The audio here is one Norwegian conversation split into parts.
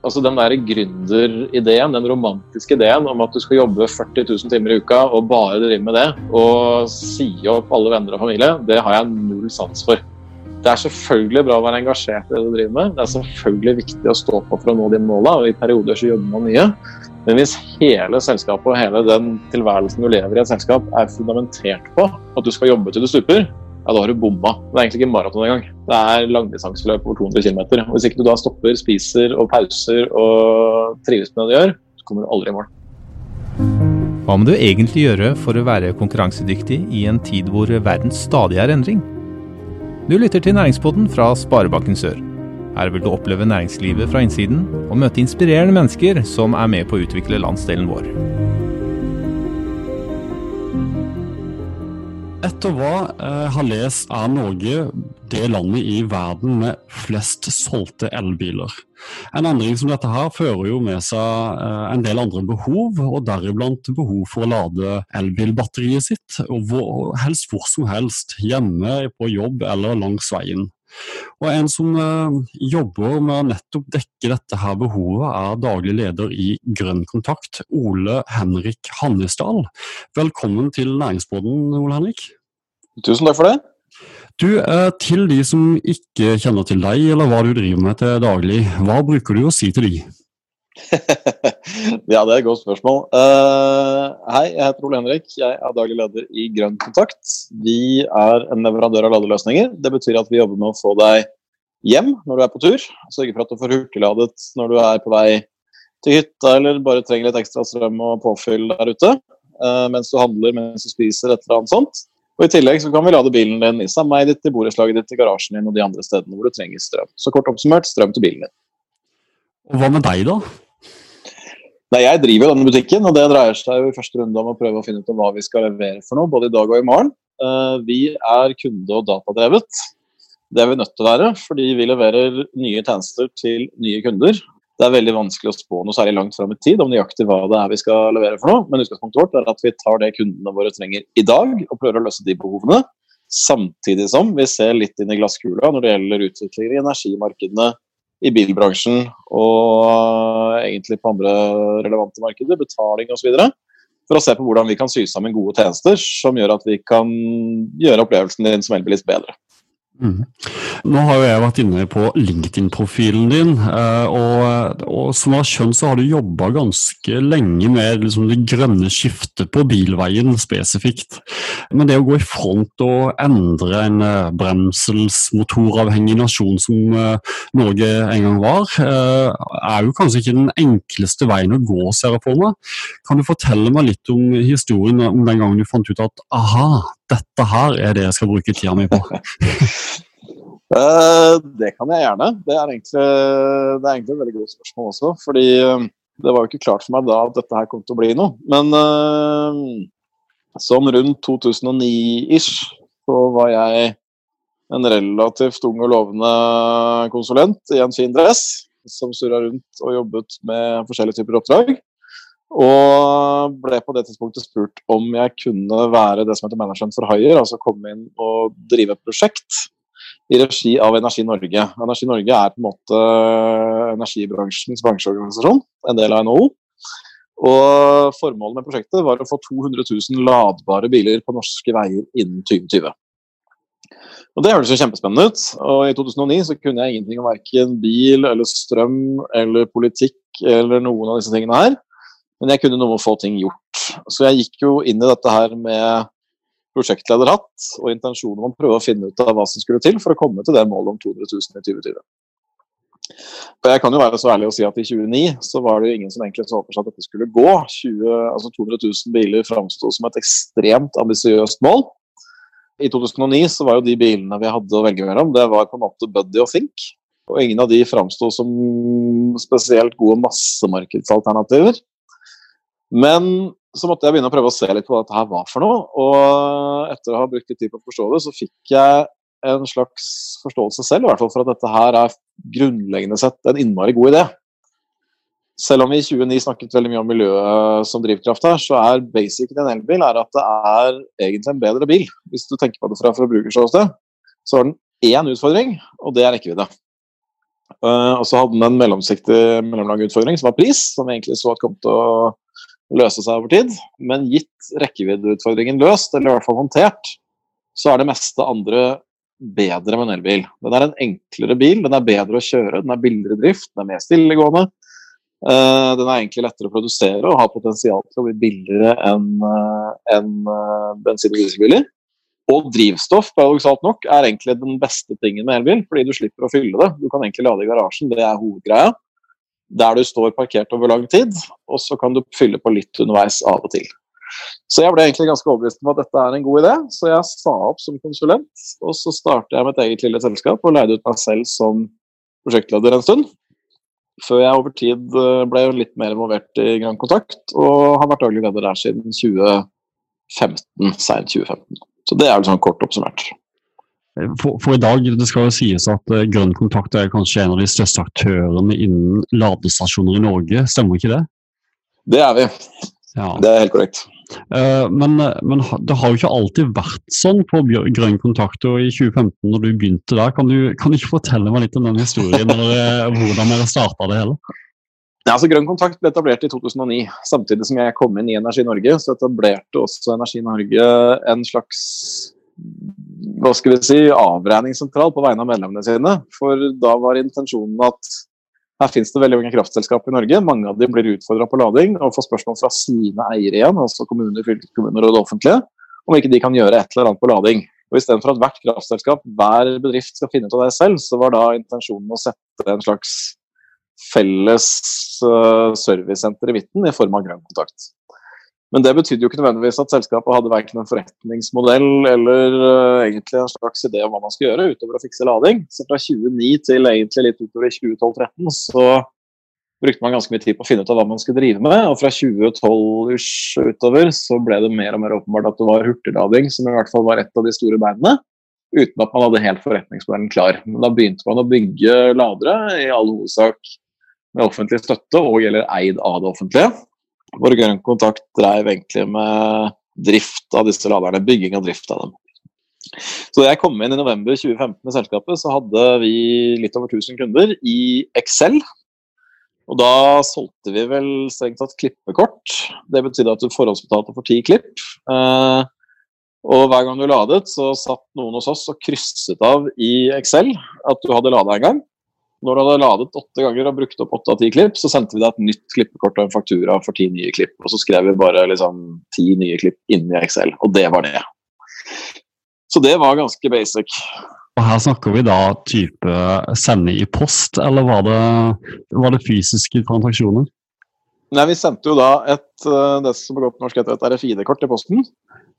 Altså Den der gründerideen, den romantiske ideen om at du skal jobbe 40 000 timer i uka og bare drive med det, og si opp alle venner og familie, det har jeg null sans for. Det er selvfølgelig bra å være engasjert i det du driver med. Det er selvfølgelig viktig å stå på for å nå de målene, og i perioder så jobber man mye. Men hvis hele selskapet og hele den tilværelsen du lever i et selskap er fundamentert på at du skal jobbe til du stuper, ja, da har du bomma. Det er egentlig ikke maraton engang. Det er langdistanseløp over 200 km. Hvis ikke du da stopper, spiser og pauser og trives med det du gjør, så kommer du aldri i mål. Hva må du egentlig gjøre for å være konkurransedyktig i en tid hvor verden stadig er endring? Du lytter til Næringspodden fra Sparebanken Sør. Her vil du oppleve næringslivet fra innsiden og møte inspirerende mennesker som er med på å utvikle landsdelen vår. Etter hva jeg har lest, er Norge det landet i verden med flest solgte elbiler. En endring som dette her fører jo med seg eh, en del andre behov, og deriblant behov for å lade elbilbatteriet sitt, og helst hvor som helst, hjemme, på jobb eller langs veien. Og En som uh, jobber med å nettopp dekke dette her behovet, er daglig leder i Grønn Kontakt, Ole Henrik Hannesdal. Velkommen til Næringsbåten, Ole Henrik. Tusen takk for det. Du, uh, Til de som ikke kjenner til deg eller hva du driver med til daglig, hva bruker du å si til de? ja, det er et godt spørsmål. Uh, hei, jeg heter Ole Henrik. Jeg er daglig leder i Grønn Kontakt. Vi er en leverandør av ladeløsninger. Det betyr at vi jobber med å få deg hjem når du er på tur. Sørge for at du får hurtigladet når du er på vei til hytta eller bare trenger litt ekstra strøm og påfyll der ute. Uh, mens du handler, mens du spiser, et eller annet sånt. Og I tillegg så kan vi lade bilen din i sameiet ditt, i borettslaget ditt, i garasjen din og de andre stedene hvor du trenger strøm. Så kort oppsummert strøm til bilen din. Hva med deg, da? Nei, Jeg driver denne butikken, og det dreier seg jo i første runde om å prøve å finne ut hva vi skal levere for noe, både i dag og i morgen. Eh, vi er kunde- og datadrevet. Det er vi nødt til å være, fordi vi leverer nye tjenester til nye kunder. Det er veldig vanskelig å spå noe særlig langt fram i tid om nøyaktig hva det er vi skal levere for noe, men utgangspunktet vårt er at vi tar det kundene våre trenger i dag, og prøver å løse de behovene. Samtidig som vi ser litt inn i glasskula når det gjelder utviklinger i energimarkedene i bilbransjen og egentlig på andre relevante markeder, betaling osv. For å se på hvordan vi kan sy sammen gode tjenester som gjør at vi kan gjøre opplevelsen din som elbilist bedre. Mm. Nå har jo jeg vært inne på LinkedIn-profilen din, eh, og, og, som jeg har skjønt så har du jobba ganske lenge med liksom, det grønne skiftet på bilveien spesifikt. Men det å gå i front og endre en uh, bremselsmotoravhengig nasjon som uh, Norge en gang var, er jo kanskje ikke den enkleste veien å gå, ser jeg for meg. Kan du fortelle meg litt om historien om den gangen du fant ut at aha, dette her er det jeg skal bruke tida mi på? uh, det kan jeg gjerne. Det er, egentlig, det er egentlig et veldig godt spørsmål også. fordi uh, det var jo ikke klart for meg da at dette her kom til å bli noe. Men uh, sånn rundt 2009-ish så var jeg en relativt ung og lovende konsulent i en fin dress som surra rundt og jobbet med forskjellige typer oppdrag. Og ble på det tidspunktet spurt om jeg kunne være det som heter manageren for hire, altså komme inn og drive et prosjekt i regi av Energi Norge. Energi Norge er på en måte energibransjens bransjeorganisasjon, en del av NHO. Og Formålet med prosjektet var å få 200 000 ladbare biler på norske veier innen 2020. Og Det høres jo kjempespennende ut. og I 2009 så kunne jeg ingenting om verken bil eller strøm eller politikk eller noen av disse tingene her. Men jeg kunne noen få ting gjort. Så jeg gikk jo inn i dette her med prosjektlederhatt og intensjonen om å prøve å finne ut av hva som skulle til for å komme til det målet om 200 000 i 2020. Og jeg kan jo være så ærlig å si at I 2009 så var det jo ingen som egentlig så for seg at dette skulle gå. 20, altså 200 000 biler framsto som et ekstremt ambisiøst mål. I 2009 så var jo de bilene vi hadde å velge mellom, det var på en måte Buddy og Think. Og ingen av de framsto som spesielt gode massemarkedsalternativer. Men så måtte jeg begynne å prøve å se litt på hva dette her var for noe. Og etter å ha brukt litt tid på å forstå det, så fikk jeg en slags forståelse selv, i hvert fall for at dette her er grunnleggende sett en innmari god idé. Selv om vi i 2009 snakket veldig mye om miljøet som drivkraft her, så er basic i en elbil er at det er egentlig en bedre bil. Hvis du tenker på det fra forbrukerståsted, så har den én utfordring, og det er rekkevidde. Uh, og så hadde den en mellomsiktig, mellomlang utfordring, som var pris, som vi egentlig så at kom til å løse seg over tid. Men gitt rekkeviddeutfordringen løst, eller i hvert fall håndtert, så er det meste andre bedre med en elbil. Den er en enklere bil, den er bedre å kjøre, den er billigere drift, den er mer stillegående. Uh, den er egentlig lettere å produsere og har potensial til å bli billigere enn uh, en, uh, bensin- og dieselbiler. Og drivstoff paradoksalt nok, er egentlig den beste tingen med elbil, fordi du slipper å fylle det. Du kan egentlig lade i garasjen, det er hovedgreia. Der du står parkert over lang tid, og så kan du fylle på litt underveis av og til. Så jeg ble egentlig ganske overbevist om at dette er en god idé, så jeg sa opp som konsulent. Og så startet jeg mitt eget lille selskap og leide ut meg selv som prosjektleder en stund. Før jeg over tid eh, ble litt mer involvert i Grand Kontakt, og har vært daglig leder der siden 2015, seint 2015. Så det er vel sånn kort oppsummert. For, for, i dag, det skal jo sies at uh, Grønn Kontakt er kanskje en av de største aktørene innen ladestasjoner i Norge, stemmer ikke det? Det er vi. Ja. Det er helt korrekt. Uh, men, men, det har jo ikke alltid vært sånn på Grønn Kontakt. og I 2015, når du begynte der, kan du, kan du ikke fortelle meg litt om den historien? eller hvordan dere starta det hele? Ja, altså Grønn Kontakt ble etablert i 2009. Samtidig som jeg kom inn i Energi Norge, så etablerte også Energi Norge en slags hva skal vi si, avregningssentral på vegne av medlemmene sine. For da var intensjonen at her finnes det veldig mange kraftselskap i Norge. Mange av dem blir utfordra på lading og får spørsmål fra sine eiere igjen, altså kommuner, fylkeskommuner og det offentlige, om ikke de kan gjøre et eller annet på lading. Og Istedenfor at hvert kraftselskap, hver bedrift skal finne ut av det selv, så var da intensjonen å sette en slags felles uh, servicesenter i midten i form av grønn kontakt. Men det betydde jo ikke nødvendigvis at selskapet hadde verken en forretningsmodell eller uh, egentlig en slags idé om hva man skal gjøre, utover å fikse lading. Så fra 2009 til egentlig litt utover i 2012-2013 så brukte man ganske mye tid på å finne ut av hva man skulle drive med. Og fra 2012 utover så ble det mer og mer åpenbart at det var hurtiglading som i hvert fall var et av de store beinene. Uten at man hadde helt forretningsmodellen klar. Men da begynte man å bygge ladere, i all hovedsak med offentlig støtte og eller eid av det offentlige. Vår Grønn Kontakt drev egentlig med drift av disse laderne, bygging og drift av dem. Så da jeg kom inn i november 2015 i selskapet, så hadde vi litt over 1000 kunder i Excel. Og da solgte vi vel strengt tatt klippekort. Det betydde at du forhåndsbetalte for ti klipp. Eh, og hver gang du ladet, så satt noen hos oss og krysset av i Excel at du hadde lada en gang. Når du hadde ladet åtte ganger og brukt opp åtte av ti klipp, så sendte vi deg et nytt klippekort og en faktura for ti nye klipp. Og så skrev vi bare liksom ti nye klipp inni Excel, og det var det. Så det var ganske basic. Og her snakker vi da type sende i post, eller var det, var det fysiske transaksjoner? Nei, Vi sendte jo da et eh, det som på godt norsk heter et RFID-kort i posten.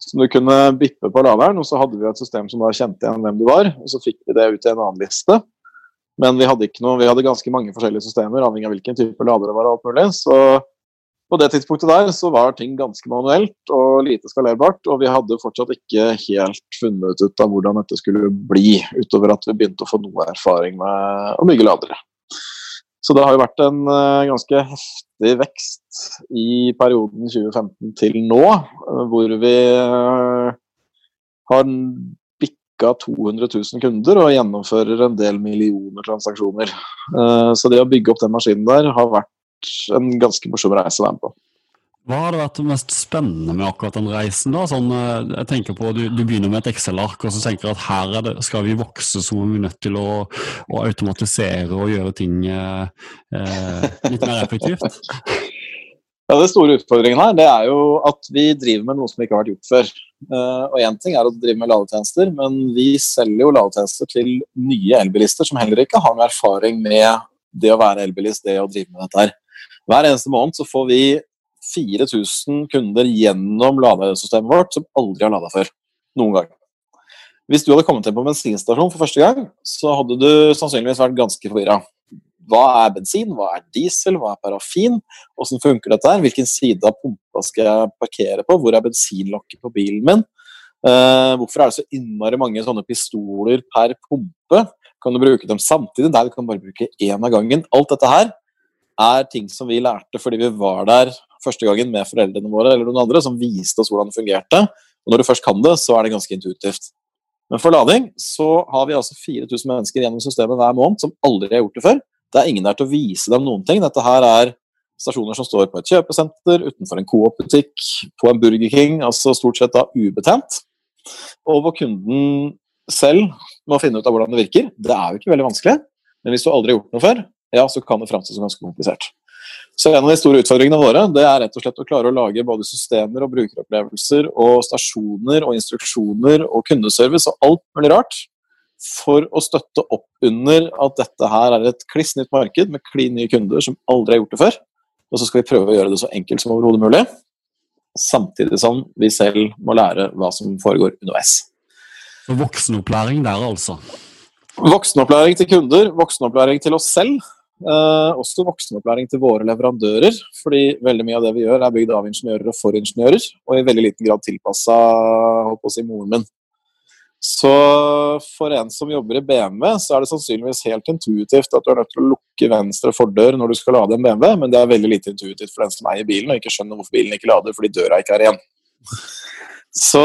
Som du kunne bippe på laderen, og så hadde vi et system som da kjente igjen hvem du var. Og så fikk vi det ut i en annen liste. Men vi hadde, noe, vi hadde, ganske mange forskjellige systemer, avhengig av hvilken type lader det var. alt mulig. Så på det tidspunktet der så var ting ganske manuelt og lite skalerbart. Og vi hadde fortsatt ikke helt funnet ut av hvordan dette skulle bli, utover at vi begynte å få noe erfaring med å bygge ladere. Så det har jo vært en uh, ganske heftig vekst i perioden 2015 til nå, uh, hvor vi uh, har ca. 200 000 kunder og gjennomfører en del millioner transaksjoner. Eh, så det å bygge opp den maskinen der har vært en ganske morsom reise å være med på. Hva har det vært det mest spennende med akkurat den reisen? da? Sånn, eh, jeg tenker på, Du, du begynner med et Excel-ark og så tenker du at her det, skal vi vokse, så er vi nødt til å, å automatisere og gjøre ting eh, eh litt mer effektivt. Ja, Den store utfordringen her det er jo at vi driver med noe som ikke har vært gjort før. Uh, og Én ting er å drive med ladetjenester, men vi selger jo ladetjenester til nye elbilister som heller ikke har noe erfaring med det å være elbilist, det å drive med dette her. Hver eneste måned så får vi 4000 kunder gjennom ladesystemet vårt som aldri har lada før. Noen gang. Hvis du hadde kommet inn på bensinstasjon for første gang, så hadde du sannsynligvis vært ganske forvirra. Hva er bensin, hva er diesel, hva er parafin? Hvordan funker dette? her? Hvilken side av pumpa skal jeg parkere på? Hvor er bensinlokket på bilen min? Uh, hvorfor er det så innmari mange sånne pistoler per pumpe? Kan du bruke dem samtidig? Nei, du kan bare bruke én av gangen. Alt dette her er ting som vi lærte fordi vi var der første gangen med foreldrene våre eller noen andre som viste oss hvordan det fungerte. Og når du først kan det, så er det ganske intuitivt. Men for lading så har vi altså 4000 mennesker gjennom systemet hver måned som aldri har gjort det før. Det er ingen der til å vise dem noen ting. Dette her er stasjoner som står på et kjøpesenter, utenfor en Coop-butikk, på en Burger King, altså stort sett da ubetjent. Og hvor kunden selv må finne ut av hvordan det virker. Det er jo ikke veldig vanskelig, men hvis du aldri har gjort noe før, ja, så kan det framstå som ganske komplisert. Så en av de store utfordringene våre det er rett og slett å klare å lage både systemer og brukeropplevelser og stasjoner og instruksjoner og kundeservice og alt mulig rart for å støtte opp under at dette her er et kliss nytt marked med klin nye kunder som aldri har gjort det før. Og så skal vi prøve å gjøre det så enkelt som overhodet mulig, samtidig som vi selv må lære hva som foregår underveis. Voksenopplæring der, altså? Voksenopplæring til kunder, voksenopplæring til oss selv. Eh, også voksenopplæring til våre leverandører, fordi veldig mye av det vi gjør, er bygd av ingeniører og for ingeniører, og i veldig liten grad tilpassa si, moren min. Så for en som jobber i BMW, så er det sannsynligvis helt intuitivt at du er nødt til å lukke venstre fordør når du skal lade en BMW, men det er veldig lite intuitivt for den som eier bilen og ikke skjønner hvorfor bilen ikke lader fordi døra ikke er igjen. Så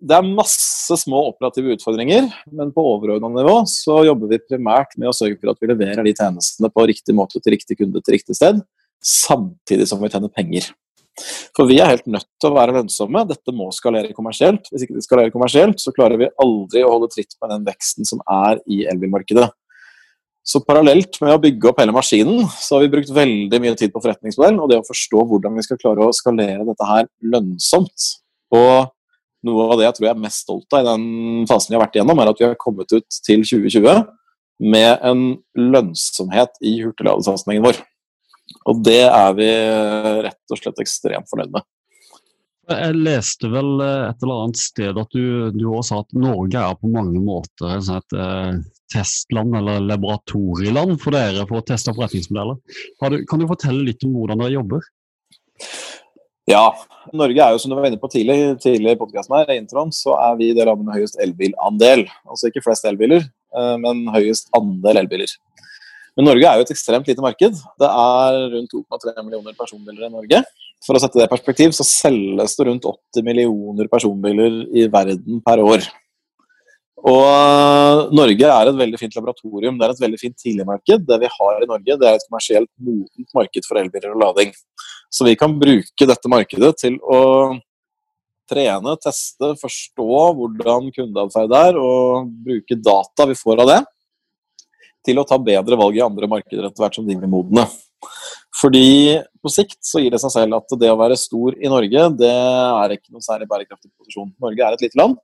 det er masse små operative utfordringer, men på overordna nivå så jobber vi primært med å sørge for at vi leverer de tjenestene på riktig måte til riktig kunde til riktig sted, samtidig som vi tjener penger. For vi er helt nødt til å være lønnsomme. Dette må skalere kommersielt. Hvis ikke det skalerer kommersielt, så klarer vi aldri å holde tritt med den veksten som er i elbilmarkedet. Så parallelt med å bygge opp hele maskinen, så har vi brukt veldig mye tid på forretningsmodell og det å forstå hvordan vi skal klare å skalere dette her lønnsomt. Og noe av det jeg tror jeg er mest stolt av i den fasen vi har vært igjennom, er at vi har kommet ut til 2020 med en lønnsomhet i hurtigladesatsingen vår. Og det er vi rett og slett ekstremt fornøyd med. Jeg leste vel eh, et eller annet sted at du, du også sa at Norge er på mange måter et, et eh, testland eller laboratorieland for dere for å teste forretningsmodeller. Du, kan du fortelle litt om hvordan dere jobber? Ja, Norge er jo som du var inne på tidlig, tidlig i podkasten her, i introen, så er vi det landet med høyest elbilandel. Altså ikke flest elbiler, eh, men høyest andel elbiler. Men Norge er jo et ekstremt lite marked. Det er rundt 2,3 millioner personbiler i Norge. For å sette det i perspektiv, så selges det rundt 80 millioner personbiler i verden per år. Og Norge er et veldig fint laboratorium. Det er et veldig fint tidligmarked. Det vi har i Norge, det er et kommersielt modent marked for elbiler og lading. Så vi kan bruke dette markedet til å trene, teste, forstå hvordan kundeatferd er, og bruke data vi får av det, til å ta bedre valg i andre markeder etter hvert som de blir modne. Fordi på sikt så gir det seg selv at det å være stor i Norge, det er ikke noen særlig bærekraftig posisjon. Norge er et lite land,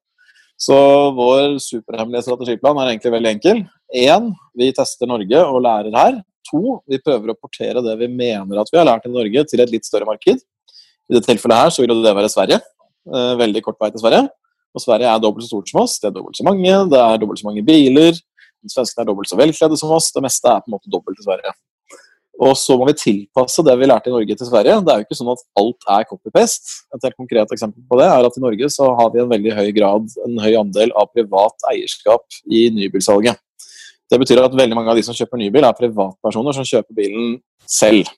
så vår superhemmelige strategiplan er egentlig veldig enkel. Én, vi tester Norge og lærer her. To, vi prøver å portere det vi mener at vi har lært i Norge, til et litt større marked. I dette tilfellet her så vil det være Sverige. Eh, veldig kort vei til Sverige. Og Sverige er dobbelt så stort som oss. Det er dobbelt så mange, det er dobbelt så mange biler. Svenskene er dobbelt så velkledde som oss. Det meste er på en måte dobbelt i Sverige. Og så må vi tilpasse det vi lærte i Norge til Sverige. Det er jo ikke sånn at alt er copy-paste. Et helt konkret eksempel på det er at i Norge så har vi en veldig høy grad, en høy andel av privat eierskap i nybilsalget. Det betyr at veldig mange av de som kjøper nybil, er privatpersoner som kjøper bilen selv.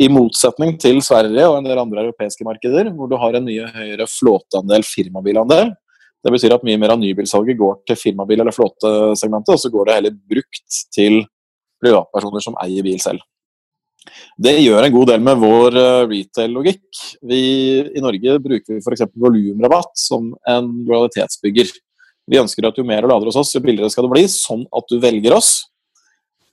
I motsetning til Sverige og en del andre europeiske markeder, hvor du har en mye høyere flåteandel, firmabilandel, det betyr at mye mer av nybilsalget går til firmabil- eller flåtesegmentet, og så går det heller brukt til privatpersoner som eier bil selv. Det gjør en god del med vår eh, retail-logikk. I Norge bruker vi f.eks. volumrabatt som en lojalitetsbygger. Vi ønsker at jo mer du lader hos oss, jo billigere skal det bli, sånn at du velger oss.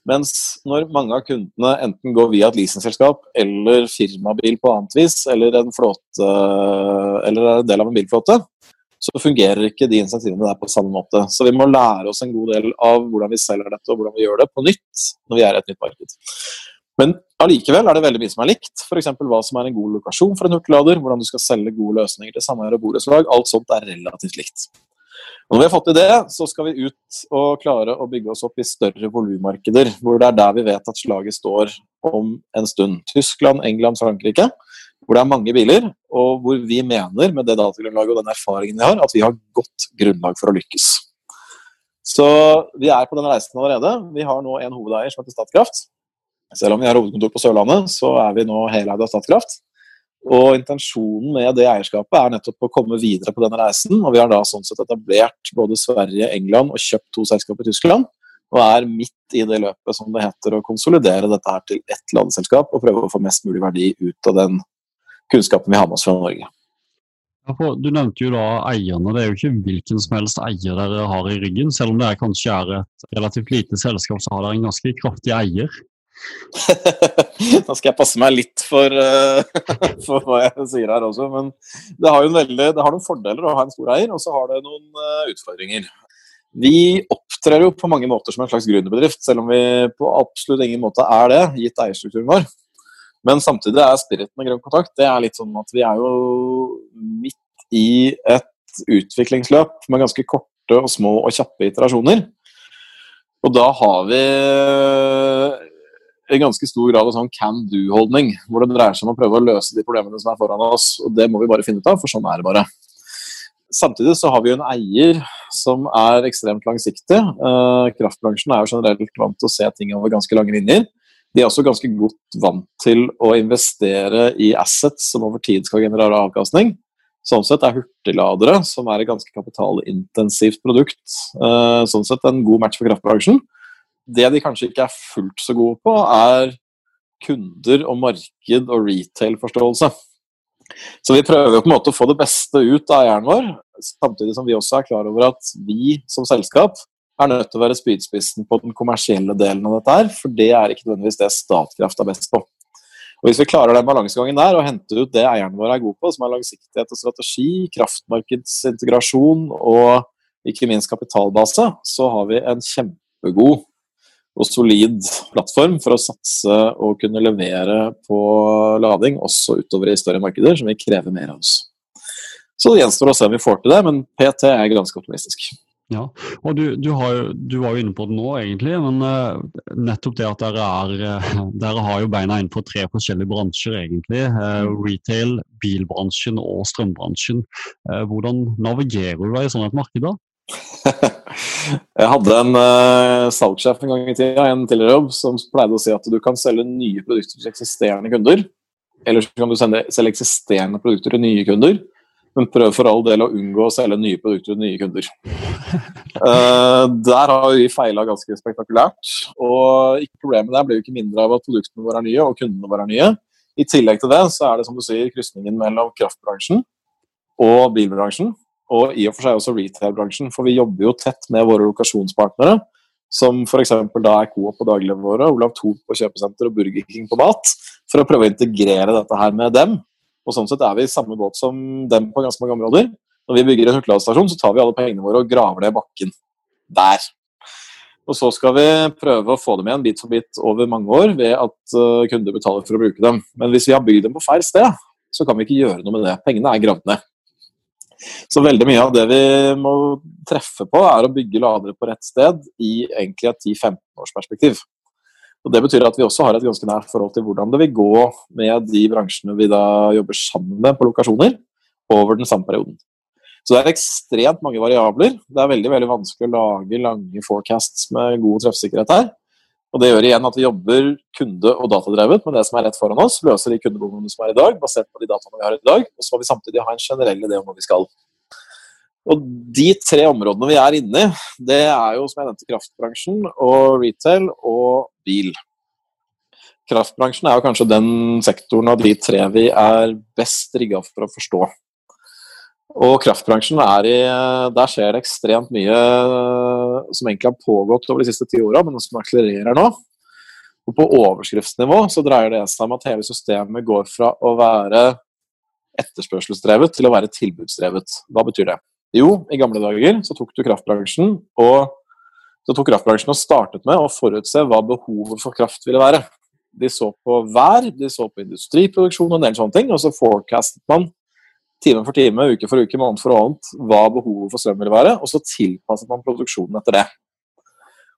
Mens når mange av kundene enten går via et leasingselskap eller firmabil på annet vis, eller flåte, eller er en del av en bilflåte, så fungerer ikke de insentivene der på samme måte. Så vi må lære oss en god del av hvordan vi selger dette og hvordan vi gjør det på nytt når vi er i et nytt marked. Men allikevel er det veldig mye som er likt. F.eks. hva som er en god lokasjon for en hurtiglader, hvordan du skal selge gode løsninger til sameier og borettslag. Alt sånt er relativt likt. Når vi har fått til det, så skal vi ut og klare å bygge oss opp i større volummarkeder, hvor det er der vi vet at slaget står om en stund. Tyskland, England, Frankrike hvor det er mange biler, og hvor vi mener, med det datagrunnlaget og den erfaringen vi har, at vi har godt grunnlag for å lykkes. Så vi er på den reisen allerede. Vi har nå en hovedeier som heter Statkraft. Selv om vi har hovedkontor på Sørlandet, så er vi nå heleid av Statkraft. Og intensjonen med det eierskapet er nettopp å komme videre på denne reisen. Og vi har da sånn sett etablert både Sverige, England og kjøpt to selskaper i Tyskland. Og er midt i det løpet som det heter å konsolidere dette her til ett landselskap og prøve å få mest mulig verdi ut av den kunnskapen vi har med oss fra Norge. Du nevnte jo da eierne. Det er jo ikke hvilken som helst eier dere har i ryggen. Selv om det kanskje er et relativt lite selskap, så har dere en ganske kraftig eier. da skal jeg passe meg litt for, uh, for, hva jeg sier her også. Men det har veldig, det har noen fordeler å ha en stor eier, og så har det noen uh, utfordringer. Vi opptrer jo på mange måter som en slags gründerbedrift, selv om vi på absolutt ingen måte er det, gitt eierstrukturen vår. Men samtidig er spiriten av Grønn kontakt det er litt sånn at vi er jo midt i et utviklingsløp med ganske korte og små og kjappe iterasjoner. Og da har vi i ganske stor grad en sånn can do-holdning, hvor det dreier seg om å prøve å løse de problemene som er foran oss. Og det må vi bare finne ut av, for sånn er det bare. Samtidig så har vi jo en eier som er ekstremt langsiktig. Eh, kraftbransjen er jo generelt vant til å se ting over ganske lange linjer. De er også ganske godt vant til å investere i assets som over tid skal generere avkastning. Sånn sett er hurtigladere, som er et ganske kapitalintensivt produkt, eh, sånn sett en god match for kraftbransjen. Det de kanskje ikke er fullt så gode på, er kunder og marked og retail-forståelse. Så vi prøver på en måte å få det beste ut av eieren vår, samtidig som vi også er klar over at vi som selskap er nødt til å være spydspissen på den kommersielle delen av dette her, for det er ikke nødvendigvis det Statkraft er best på. Og Hvis vi klarer den balansegangen der og henter ut det eierne våre er gode på, som er langsiktighet og strategi, kraftmarkedsintegrasjon og ikke minst kapitalbase, så har vi en kjempegod og solid plattform for å satse og kunne levere på lading også utover i større markeder, som vil kreve mer av oss. Så det gjenstår å se om vi får til det, men PT er ganske optimistisk. Ja, og du, du, jo, du, var jo inne på det nå, egentlig, men uh, nettopp det at dere, er, uh, dere har jo beina innenfor tre forskjellige bransjer, egentlig. Uh, retail, bilbransjen og strømbransjen. hvordan navigerer du deg i sånn et marked da? Jeg hadde en uh, salgssjef en gang i tida, en tidligere jobb, som pleide å si at du kan selge nye produkter til eksisterende kunder. Eller så kan du sende, selge eksisterende produkter til nye kunder, men prøv for all del å unngå å selge nye produkter til nye kunder. Uh, der har vi feila ganske spektakulært. Og problemet der blir jo ikke mindre av at produktene våre er nye og kundene våre er nye. I tillegg til det så er det som du sier, krysningen mellom kraftbransjen og bilbransjen og i og for seg også retail-bransjen. For vi jobber jo tett med våre lokasjonspartnere, som f.eks. da er Coop på dagligvare, Olav Thon på kjøpesenter og Burger King på mat, for å prøve å integrere dette her med dem. Og sånn sett er vi i samme båt som dem på ganske mange områder. Når vi bygger en hurtigladestasjon, så tar vi alle pengene våre og graver ned bakken der. Og så skal vi prøve å få dem igjen bit for bit over mange år ved at uh, kunder betaler for å bruke dem. Men hvis vi har bygd dem på feil sted, så kan vi ikke gjøre noe med det. Pengene er gravd ned. Så veldig mye av det vi må treffe på, er å bygge ladere på rett sted i egentlig et 10-15 års perspektiv. Og Det betyr at vi også har et ganske nært forhold til hvordan det vil gå med de bransjene vi da jobber sammen med på lokasjoner, over den samme perioden. Så det er ekstremt mange variabler. Det er veldig veldig vanskelig å lage lange forecasts med god treffsikkerhet her. Og Det gjør igjen at vi jobber kunde- og datadrevet med det som er rett foran oss. Løser de kundebehovene som er i dag, basert på de dataene vi har i dag. Og så må vi samtidig ha en generell idé om hvor vi skal. Og De tre områdene vi er inne i, det er jo som jeg nevnte kraftbransjen og retail og bil. Kraftbransjen er jo kanskje den sektoren av de tre vi er best rigga for å forstå. Og kraftbransjen er i Der skjer det ekstremt mye eh, som egentlig har pågått over de siste ti åra, men som akselererer nå. Og På overskriftsnivå så dreier det seg om at hele systemet går fra å være etterspørselsdrevet til å være tilbudsdrevet. Hva betyr det? Jo, i gamle dager så tok du kraftbransjen og så tok kraftbransjen og startet med å forutse hva behovet for kraft ville være. De så på vær, de så på industriproduksjon og en del sånne ting, og så forecastet man time for time, uke for uke, måned for annet hva behovet for strøm ville være, og så tilpasset man produksjonen etter det.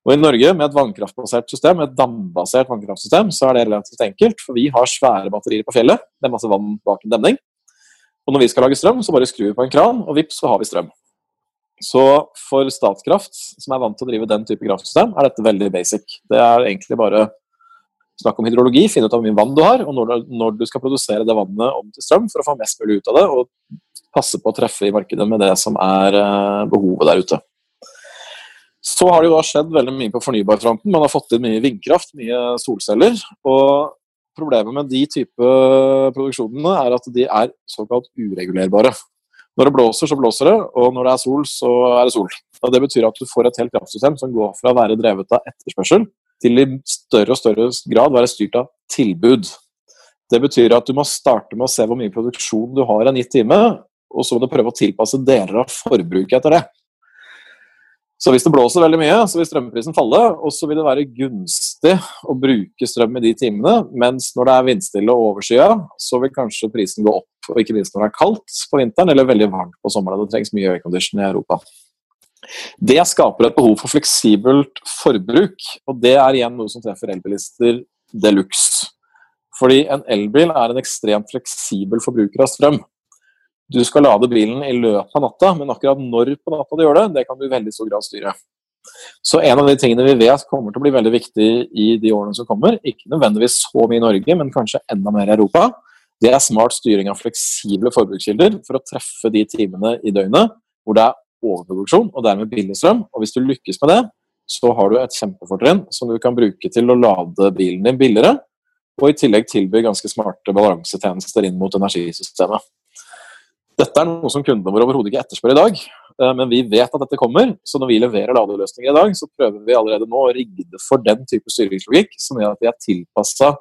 Og I Norge, med et vannkraftbasert system, et dambasert vannkraftsystem, så er det relativt enkelt, for vi har svære batterier på fjellet. Det er masse vann bak en demning. Og når vi skal lage strøm, så bare skrur vi på en kran, og vips, så har vi strøm. Så for Statkraft, som er vant til å drive den type kraftsystem, er dette veldig basic. Det er egentlig bare Snakk om hydrologi, finne ut hvor mye vann du har, og når, når, du skal produsere det vannet om til strøm for å få mest mulig ut av det, og passe på å treffe i markedet med det som er uh, behovet der ute. Så har det jo skjedd veldig mye på fornybarfronten. Man har fått inn mye vindkraft, mye solceller. Og problemet med de type produksjonene er at de er såkalt uregulerbare. Når det blåser, så blåser det, og når det er sol, så er det sol. Og Det betyr at du får et helt kraftsystem som går fra å være drevet av etterspørsel til i større og større grad være styrt av tilbud. Det betyr at du må starte med å se hvor mye produksjon du har en gitt time, og så må du prøve å tilpasse deler av forbruket etter det. Så hvis det blåser veldig mye, så vil strømprisen falle, og så vil det være gunstig å bruke strøm i de timene, mens når det er vindstille og overskya, så vil kanskje prisen gå opp. Og ikke minst når det er kaldt på vinteren eller veldig varmt på sommeren. Det trengs mye aircondition i Europa. Det skaper et behov for fleksibelt forbruk, og det er igjen noe som treffer elbilister de luxe. Fordi en elbil er en ekstremt fleksibel forbruker av strøm. Du skal lade bilen i løpet av natta, men akkurat når på natta du gjør det, det kan du i veldig stor grad styre. Så en av de tingene vi vet kommer til å bli veldig viktig i de årene som kommer, ikke nødvendigvis så mye i Norge, men kanskje enda mer i Europa, det er smart styring av fleksible forbrukskilder for å treffe de timene i døgnet hvor det er overproduksjon og dermed billig strøm. Og hvis du lykkes med det, så har du et kjempefortrinn som du kan bruke til å lade bilen din billigere, og i tillegg tilby ganske smarte balansetjenester inn mot energisystemet. Dette er noe som kundene våre overhodet ikke etterspør i dag, eh, men vi vet at dette kommer. Så når vi leverer ladeløsninger i dag, så prøver vi allerede nå å rigge det for den type styringslogikk som gjør at vi er tilpassa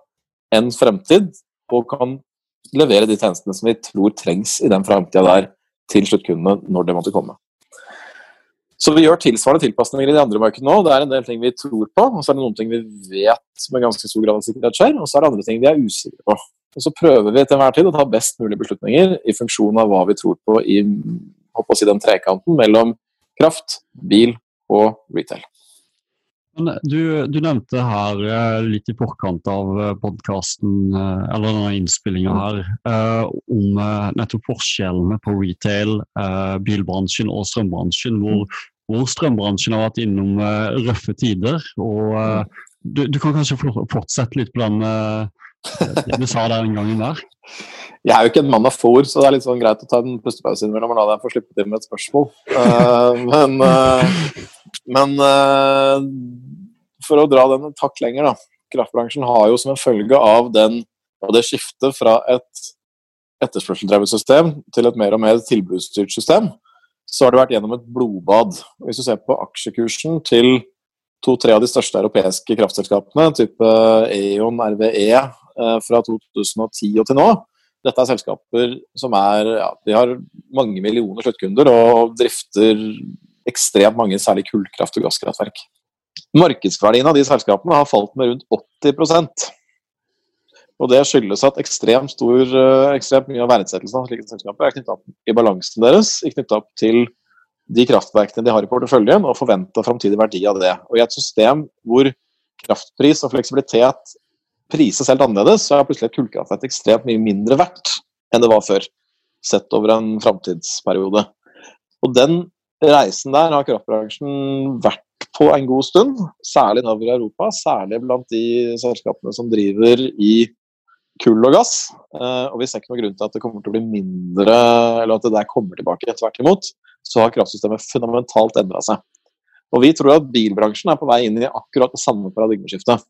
en fremtid og kan levere de tjenestene som vi tror trengs i den framtida der til sluttkundene når det måtte komme. Så vi gjør tilsvarende tilpasninger i de andre markedene nå. Det er en del ting vi tror på, og så er det noen ting vi vet med ganske stor grad av sikkerhet skjer, og så er det andre ting vi er usikre på. Og så prøver vi til enhver tid å ta best mulige beslutninger i funksjon av hva vi tror på i å si, den trekanten mellom kraft, bil og retail. Du, du, nevnte her eh, litt i forkant av eh, podkasten, eh, eller denne innspillinga her, om nettopp forskjellene på retail, bilbransjen og strømbransjen. Hvor, hvor strømbransjen har vært innom røffe tider. og du, du, kan kanskje fortsette litt på den det du sa den gangen der? Jeg er jo ikke en mann av få ord, så det er litt sånn greit å ta en pustepause innimellom og la deg få slippe til med et spørsmål. Uh, men, uh, men uh, for å dra den en takk lenger, da. Kraftbransjen har jo som en følge av, den, og det skiftet fra et etterspørseldrevet system til et mer og mer tilbudsstyrt system, så har det vært gjennom et blodbad. Hvis du ser på aksjekursen til to-tre av de største europeiske kraftselskapene, type E.ON, RVE, fra 2010 og til nå. Dette er selskaper som er ja, de har mange millioner sluttkunder og drifter ekstremt mange, særlig kullkraft- og gasskraftverk. Markedsverdien av de selskapene har falt med rundt 80% og Det skyldes at ekstremt, stor, eh, ekstremt mye av verdsettelsen av slike selskaper er knytta i balansen deres, knytta opp til de kraftverkene de har i porteføljen, og forventa framtidig verdi av det. Og I et system hvor kraftpris og fleksibilitet prises helt annerledes, så er plutselig et kullkraftverk ekstremt mye mindre verdt enn det var før. Sett over en framtidsperiode. Og den reisen der har kraftbransjen vært på en god stund. Særlig nedover i Europa, særlig blant de selskapene som driver i kull og gass. Eh, og vi ser ikke noen grunn til at det kommer til å bli mindre, eller at det der kommer tilbake. Tvert imot så har kraftsystemet fundamentalt endra seg. Og vi tror at bilbransjen er på vei inn i akkurat det samme paradigmeskiftet.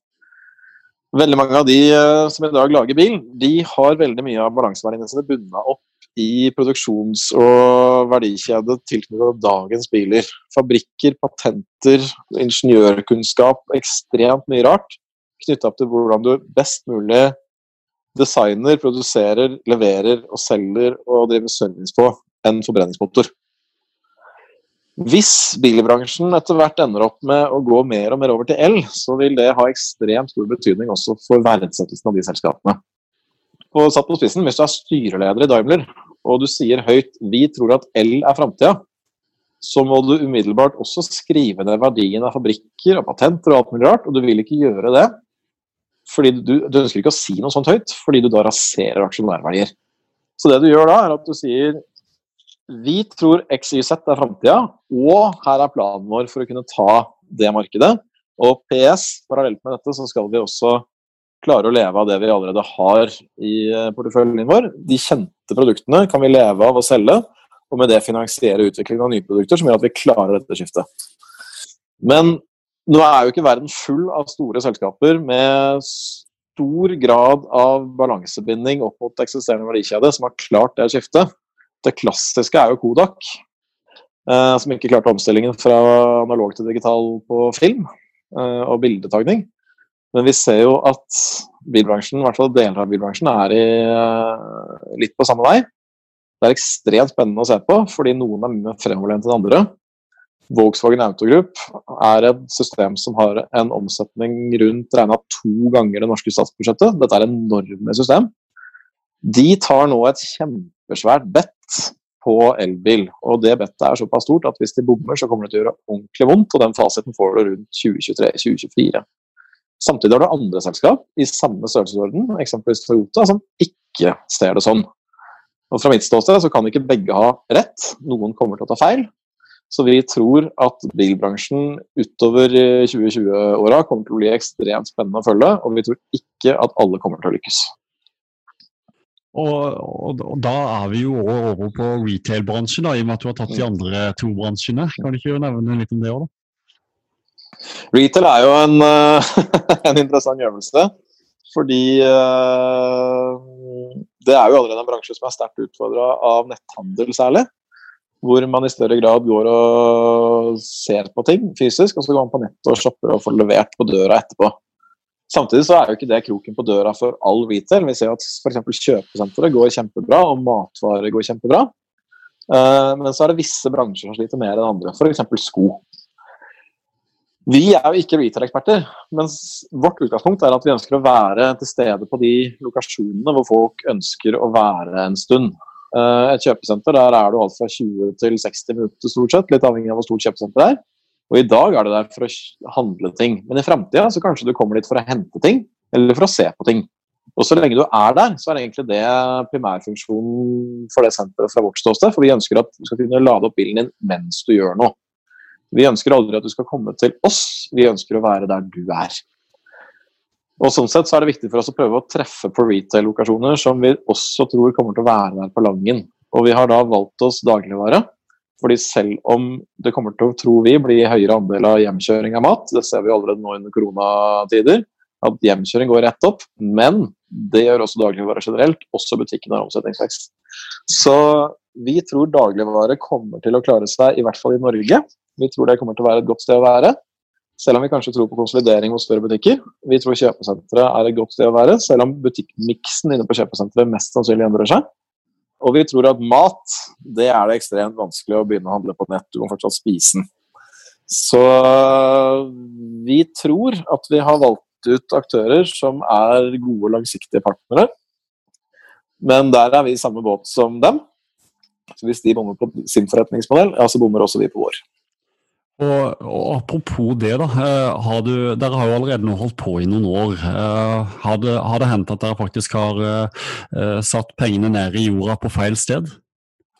Veldig mange av de eh, som i dag lager bil, de har veldig mye av balanseverdiene sine bundet opp i produksjons- og verdikjede tilknyttet dagens biler. Fabrikker, patenter, ingeniørkunnskap, ekstremt mye rart knytta opp til hvordan du best mulig designer, produserer, leverer og selger og driver service på en forbrenningsmotor. Hvis bilbransjen etter hvert ender opp med å gå mer og mer over til el, så vil det ha ekstremt stor betydning også for verdsettelsen av de selskapene. Og satt på spissen, Hvis du er styreleder i Daimler og du sier høyt 'vi tror at el er framtida', så må du umiddelbart også skrive ned verdien av fabrikker og patenter og alt mulig rart, og du vil ikke gjøre det fordi du, du ønsker ikke å si noe sånt høyt, fordi du da raserer aksjonærverdier. Så det du gjør da, er at du sier vi tror XYZ er framtida, og her er planen vår for å kunne ta det markedet. Og PS, parallelt med dette, så skal vi også klare å leve av det vi allerede har i eh, porteføljen vår. De kjente produktene kan vi leve av å selge, og med det finansiere utviklingen av nye produkter som gjør at vi klarer dette skiftet. Men nå er jo ikke verden full av store selskaper med stor grad av balansebinding opp mot eksisterende verdikjede som har klart det skiftet. Det klassiske er jo Kodak, eh, som ikke klarte omstillingen fra analog til digital på film eh, og bildetagning. Men vi ser jo at bilbransjen, i hvert fall deler av bilbransjen, er i, eh, litt på samme vei. Det er ekstremt spennende å se på, fordi noen er mye fremoverlent enn andre. Volkswagen Autogroup er et system som har en omsetning rundt regna to ganger det norske statsbudsjettet. Dette er enorme system. De tar nå et kjempesvært bett på elbil, og det bettet er såpass stort at hvis de bommer, så kommer det til å gjøre ordentlig vondt, og den fasiten får du rundt 2023-2024. Samtidig har du andre selskap i samme størrelsesorden, eksempelvis Toyota, som ikke ser det sånn. Og Fra mitt ståsted så kan ikke begge ha rett, noen kommer til å ta feil. Så vi tror at bilbransjen utover 2020-åra kommer til å bli ekstremt spennende å følge, og vi tror ikke at alle kommer til å lykkes. Og, og, og da er vi jo over på retail-bransjen, i og med at du har tatt de andre to bransjene. Kan du ikke nevne litt om det òg, da? Retail er jo en, en interessant øvelse. Fordi uh, det er jo allerede en bransje som er sterkt utfordra av netthandel særlig. Hvor man i større grad går og ser på ting fysisk, og så går man på nettet og shopper og får levert på døra etterpå. Samtidig så er jo ikke det kroken på døra for all retail. Vi ser at f.eks. kjøpesentre går kjempebra, og matvarer går kjempebra. Uh, men så er det visse bransjer som sliter mer enn andre, f.eks. sko. Vi er jo ikke retail-eksperter, men vårt utgangspunkt er at vi ønsker å være til stede på de lokasjonene hvor folk ønsker å være en stund. Eh, et kjøpesenter der er du alt fra 20 til 60 minutter, stort sett, litt avhengig av hvor stort kjøpesenter det er. Og i dag er du der for å handle ting, men i framtida så kanskje du kommer dit for å hente ting, eller for å se på ting. Og så lenge du er der, så er egentlig det primærfunksjonen for det senteret fra vårt ståsted. For vi ønsker at du skal kunne lade opp bilen din mens du gjør noe. Vi ønsker aldri at du skal komme til oss, vi ønsker å være der du er. Og sånn sett så er det viktig for oss å prøve å treffe på retail-lokasjoner som vi også tror kommer til å være der på Langen. Og vi har da valgt oss dagligvare. Fordi selv om det kommer til å, tror vi, bli høyere andel av hjemkjøring av mat, det ser vi allerede nå under koronatider, at hjemkjøring går rett opp, men det gjør også dagligvare generelt, også butikkene har omsetningsvekst. Så vi tror dagligvare kommer til å klare seg, i hvert fall i Norge, vi tror det kommer til å være et godt sted å være. Selv om vi kanskje tror på konsolidering hos større butikker. Vi tror kjøpesenteret er et godt sted å være, selv om butikkmiksen inne på kjøpesenteret mest sannsynlig endrer seg. Og vi tror at mat, det er det ekstremt vanskelig å begynne å handle på nett. Du må fortsatt spise den. Så vi tror at vi har valgt ut aktører som er gode, langsiktige partnere. Men der er vi i samme båt som dem. Så hvis de bommer på sin forretningsmodell, ja, så bommer også vi på vår. Og, og, Apropos det, da. Eh, har du, dere har jo allerede nå holdt på i noen år. Eh, har det, har det hendt at dere faktisk har uh, satt pengene ned i jorda på feil sted?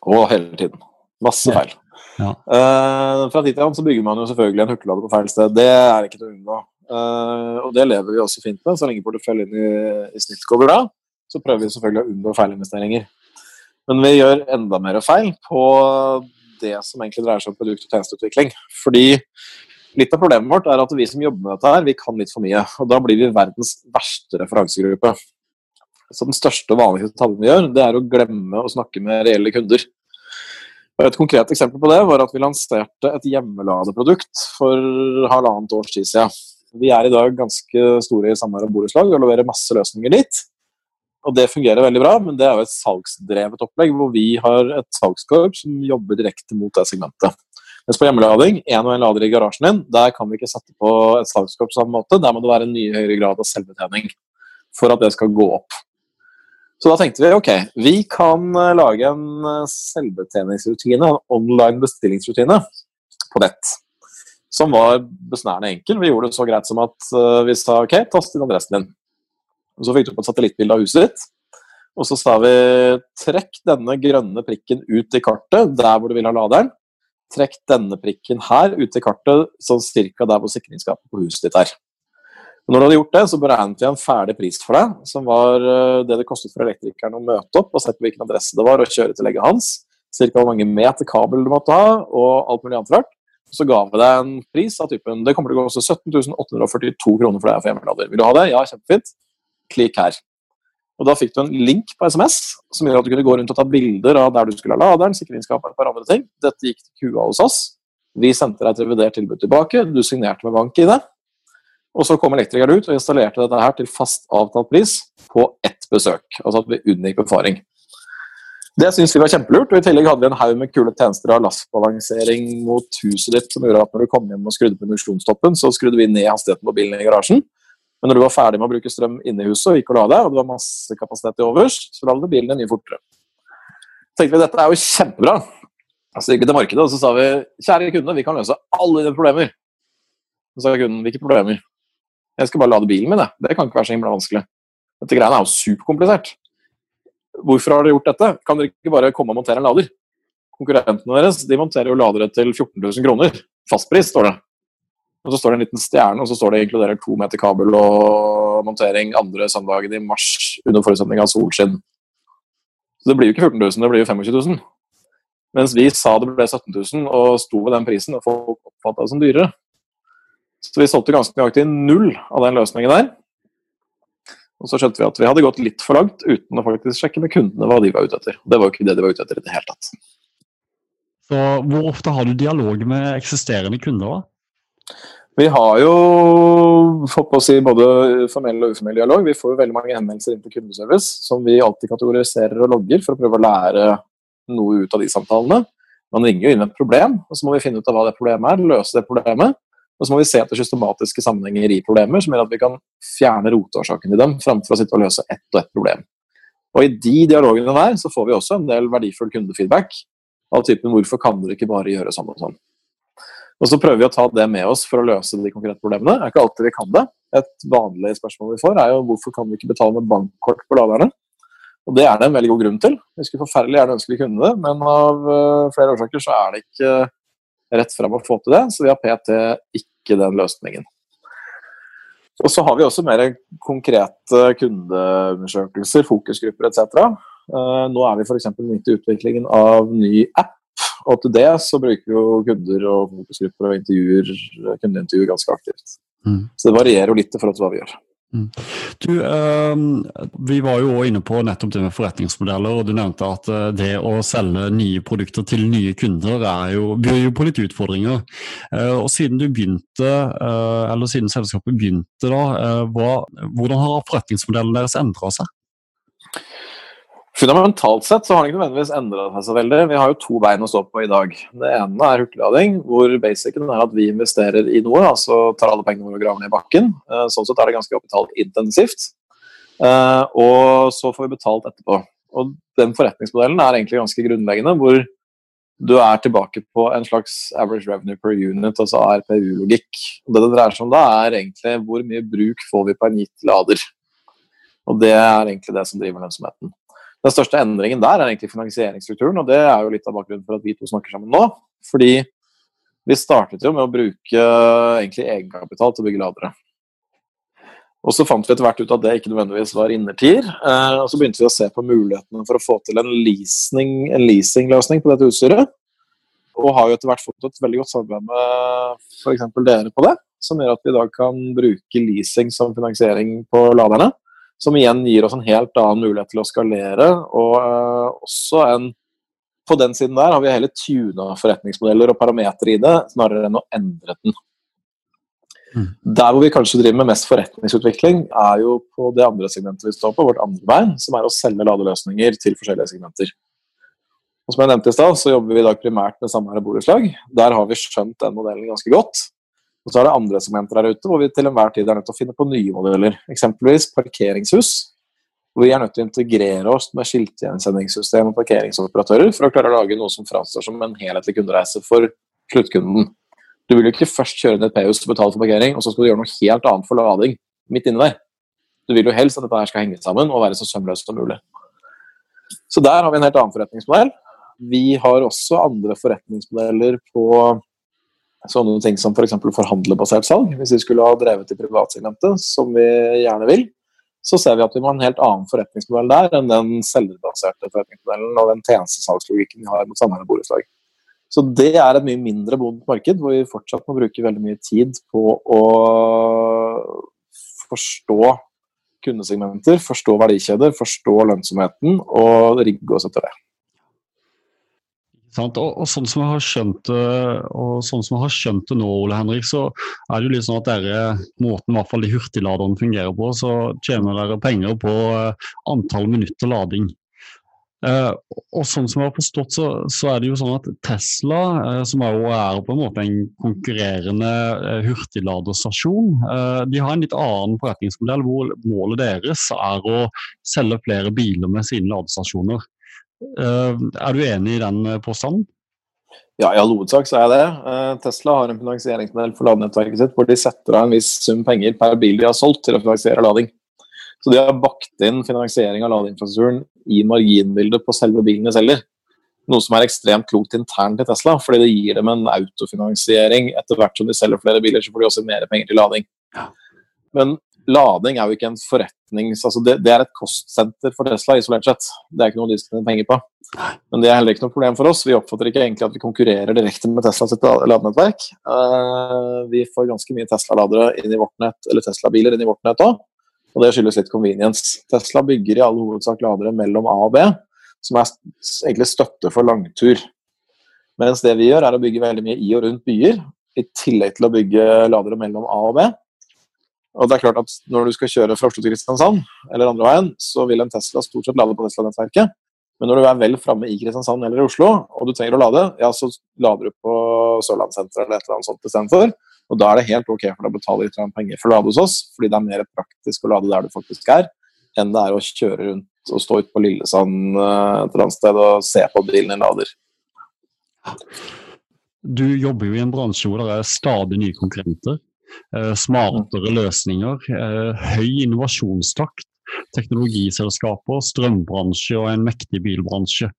Å, hele tiden. Masse feil. Ja. Uh, fra tid til annen så bygger man jo selvfølgelig en hurtiglader på feil sted. Det er ikke til å unngå. Uh, og det lever vi også fint med. Så lenge porteføljen i, i snitt går bra, så prøver vi selvfølgelig å unngå feilinvesteringer. Men vi gjør enda mer feil på det som egentlig dreier seg om produkt- og tjenesteutvikling. Fordi litt av problemet vårt er at vi som jobber med dette her, vi kan litt for mye. Og da blir vi verdens verste referansegruppe. Så den største og vanligste tabben vi gjør, det er å glemme å snakke med reelle kunder. Et konkret eksempel på det var at vi lanserte et hjemmeladeprodukt for halvannet års tid siden. Vi er i dag ganske store i samarbeid og borettslag og leverer masse løsninger dit. Og det fungerer veldig bra, men det er jo et salgsdrevet opplegg hvor vi har et salgskorp som jobber direkte mot det segmentet. Mens på hjemmelading, én og én lader i garasjen din, der kan vi ikke sette på et salgskorp på samme måte. Der må det være en mye høyere grad av selvbetjening for at det skal gå opp. Så da tenkte vi ok, vi kan lage en selvbetjeningsrutine, en online bestillingsrutine på nett. Som var besnærende enkel. Vi gjorde det så greit som at eh, vi sa ok, tast inn adressen din. Og Så fikk du opp et satellittbilde av huset ditt. Og så sa vi trekk denne grønne prikken ut i kartet der hvor du vil ha laderen. Trekk denne prikken her ut i kartet sånn cirka der hvor sikringsskapet på huset ditt er. Og når du hadde gjort det, så beregnet vi en ferdig pris for deg, som var eh, det det kostet for elektrikeren å møte opp og se på hvilken adresse det var, og kjøre til legget hans. Cirka hvor mange meter kabel du måtte ha, og alt mulig annet rart. Så ga vi deg en pris av typen Det kommer til å koste 17 842 kroner for deg for hjemmelader. Vil du ha det? Ja, kjempefint. Klikk her. Og Da fikk du en link på SMS som gjør at du kunne gå rundt og ta bilder av der du skulle ha laderen. sikringsskapet, et par andre ting. Dette gikk til kua hos oss. Vi sendte deg et revidert tilbud tilbake. Du signerte med bank i det. Og så kom elektrikeren ut og installerte dette her til fast avtalt pris på ett besøk. Altså at vi unngikk befaring. Det syns vi var kjempelurt. og I tillegg hadde vi en haug med kule tjenester av lastbalansering mot huset ditt, som gjorde at når du kom hjem og skrudde på induksjonstoppen, så skrudde vi ned hastigheten på bilen i garasjen. Men når du var ferdig med å bruke strøm inne i huset og gikk og la deg, og det var masse kapasitet til overs, så lagde bilen en mye fortere. Så tenkte vi dette er jo kjempebra. Så gikk vi til markedet og så sa vi kjære kunde, vi kan løse alle dine problemer. Så sa kunden hvilke problemer? Jeg skal bare lade bilen min, jeg. Det kan ikke være så himla vanskelig. Dette greiene er jo superkomplisert. Hvorfor har dere gjort dette? Kan dere ikke bare komme og montere en lader? Konkurrentene deres de monterer jo ladere til 14 000 kroner. Fastpris, står det. Og så står det en liten stjerne, og så står det inkluderer to meter kabel og montering andre søndagen i mars under forutsetning av solskinn. Så det blir jo ikke 14 000, det blir jo 25 000. Mens vi sa det ble 17 000 og sto ved den prisen, og folk oppfatta det som dyrere. Så vi solgte ganske nøyaktig null av den løsningen der. Og så skjønte vi at vi hadde gått litt for langt uten å faktisk sjekke med kundene hva de var ute etter. Det var jo ikke det de var ute etter i det hele tatt. Så Hvor ofte har du dialog med eksisterende kunder? da? Vi har jo fått på å si både formell og uformell dialog. Vi får jo veldig mange henvendelser inn til kundeservice som vi alltid kategoriserer og logger for å prøve å lære noe ut av de samtalene. Man ringer jo inn med et problem, og så må vi finne ut av hva det problemet er, løse det problemet. Og så må vi se etter systematiske sammenhenger i problemer som gjør at vi kan fjerne roteårsaken i dem, framfor å sitte og løse ett og ett problem. Og I de dialogene der så får vi også en del verdifull kundefeedback av typen 'hvorfor kan dere ikke bare gjøre sånn og sånn'? Og så prøver vi å ta det med oss for å løse de konkrete problemene. Det er ikke alltid vi kan det. Et vanlig spørsmål vi får, er jo hvorfor kan vi ikke betale med bankkort på laderne? Og det er det en veldig god grunn til. Vi skulle forferdelig gjerne ønske vi kunne det, men av uh, flere årsaker så er det ikke rett fram å få til det, så vi har PT ikke den løsningen. Og så har vi også mer konkrete kundeundersøkelser, fokusgrupper etc. Uh, nå er vi f.eks. midt i utviklingen av ny app og til det så bruker jo kunder og fokusgrupper og intervjuer, kundeintervjuer ganske aktivt. Mm. Så det varierer jo litt i forhold til hva vi gjør. Mm. Du, øh, Vi var jo også inne på nettopp det med forretningsmodeller, og du nevnte at eh, det å selge nye produkter til nye kunder er jo, byr jo på litt utfordringer. Uh, og Siden du begynte, uh, eller siden selskapet begynte, da, hva, hvordan har forretningsmodellen deres endra seg? Fundamentalt sett så har den ikke nødvendigvis endra seg så veldig. Vi har jo to bein å stå på i dag. Det ene er hurtiglading, hvor basicen er at vi investerer i noe, altså tar alle pengene våre og graver ned i bakken. Eh, sånn sett er det ganske kapitalintensivt. intensivt. og så får vi betalt etterpå. Og den forretningsmodellen er egentlig ganske grunnleggende, hvor du er tilbake på en slags average revenue per unit, altså RPU-logikk. Det det dreier seg om da, er egentlig hvor mye bruk får vi på en gitt lader. Og det er egentlig det som driver lønnsomheten. Den største endringen der er egentlig finansieringsstrukturen, og det er jo litt av bakgrunnen for at vi to snakker sammen nå. Fordi vi startet jo med å bruke egentlig egenkapital til å bygge ladere. Og så fant vi etter hvert ut at det ikke nødvendigvis var innertier. Eh, og så begynte vi å se på mulighetene for å få til en, leasing, leasingløsning på dette utstyret. Og har jo etter hvert fått et veldig godt samarbeid med f.eks. dere på det. Som gjør at vi i dag kan bruke leasing som finansiering på laderne. Som igjen gir oss en helt annen mulighet til å skalere. Og uh, også en På den siden der har vi hele tuna forretningsmodeller og parametere i det, snarere enn å endre den. Mm. Der hvor vi kanskje driver med mest forretningsutvikling, er jo på det andre segmentet vi står på, vårt andre bein, som er å selge ladeløsninger til forskjellige segmenter. Og som jeg nevnte i stad, så jobber vi i dag primært med samme borettslag. Der har vi skjønt den modellen ganske godt. Og så er det andre segmenter der ute hvor vi til enhver tid er nødt til å finne på nye modeller. Eksempelvis parkeringshus. Hvor vi er nødt til å integrere oss med skiltgjenkjenningssystem og parkeringsoperatører for å klare å lage noe som framstår som en helhetlig kundereise for sluttkunden. Du vil jo ikke først kjøre ned et P-hus og betale for parkering, og så skal du gjøre noe helt annet for lading midt inne der. Du vil jo helst at dette her skal henge sammen og være så sømløst som mulig. Så der har vi en helt annen forretningsmodell. Vi har også andre forretningsmodeller på Sånne ting som f.eks. For forhandlerbasert salg. Hvis vi skulle ha drevet i privatsegmentet, som vi gjerne vil, så ser vi at vi må ha en helt annen forretningsmodell der enn den selgerbaserte forretningsmodellen og den tjenestesalgslogikken vi har mot sameiende borettslag. Så det er et mye mindre modent marked, hvor vi fortsatt må bruke veldig mye tid på å forstå kundesegmenter, forstå verdikjeder, forstå lønnsomheten og rigge oss etter det. Og, og, sånn som jeg har skjønt det, og sånn som jeg har skjønt det nå, Ole Henrik, så er det jo litt sånn at dere, måten i hvert fall de hurtigladerne fungerer på, så tjener dere penger på eh, antall minutter lading. Uh, og sånn som jeg har forstått, så, så, er det jo sånn at Tesla, uh, som er, er på en måte en konkurrerende uh, hurtigladerstasjon, de har en litt annen forretningsmodell hvor målet deres er å selge flere biler med sine ladestasjoner. Er du enig i den påstanden? Ja, i all hovedsak så er jeg det. Tesla har en finansieringsmodell for ladenettverket sitt hvor de setter av en viss sum penger per bil de har solgt til å finansiere lading. Så de har bakt inn finansiering av ladeinfrastrukturen i marginbildet på selve bilen de selger. Noe som er ekstremt klokt internt i Tesla, fordi det gir dem en autofinansiering etter hvert som de selger flere biler, så får de også mer penger til lading. Men lading er jo ikke en forretnings... Altså det, det, er et kostsenter for Tesla, isolert sett. Det er ikke noe de skal tjene penger på. Men det er heller ikke noe problem for oss. Vi oppfatter ikke egentlig at vi konkurrerer direkte med Teslas ladenettverk. Uh, vi får ganske mye Tesla-ladere inn i vårt nett, eller Tesla-biler inn i vårt nett òg. Og det skyldes litt convenience. Tesla bygger i all hovedsak ladere mellom A og B, som er egentlig støtte for langtur. Mens det vi gjør, er å bygge veldig mye i og rundt byer, i tillegg til å bygge ladere mellom A og B. Og det er klart at Når du skal kjøre fra Oslo til Kristiansand, eller andre veien, så vil en Tesla stort sett lade på Tesla-nettverket. Men når du er vel framme i Kristiansand eller i Oslo, og du trenger å lade, ja, så lader du på Sørlandssenteret eller et eller annet sånt istedenfor. Og da er det helt ok for deg å betale litt penger for å lade hos oss, fordi det er mer praktisk å lade der du faktisk er, enn det er å kjøre rundt og stå ute på Lillesand eh, et eller annet sted og se på bilen din lader. Du jobber jo i en bransje hvor det er stadig nye konkurrenter. Eh, smartere løsninger, eh, høy innovasjonstakt, teknologiselskaper, strømbransje og en mektig bilbransje.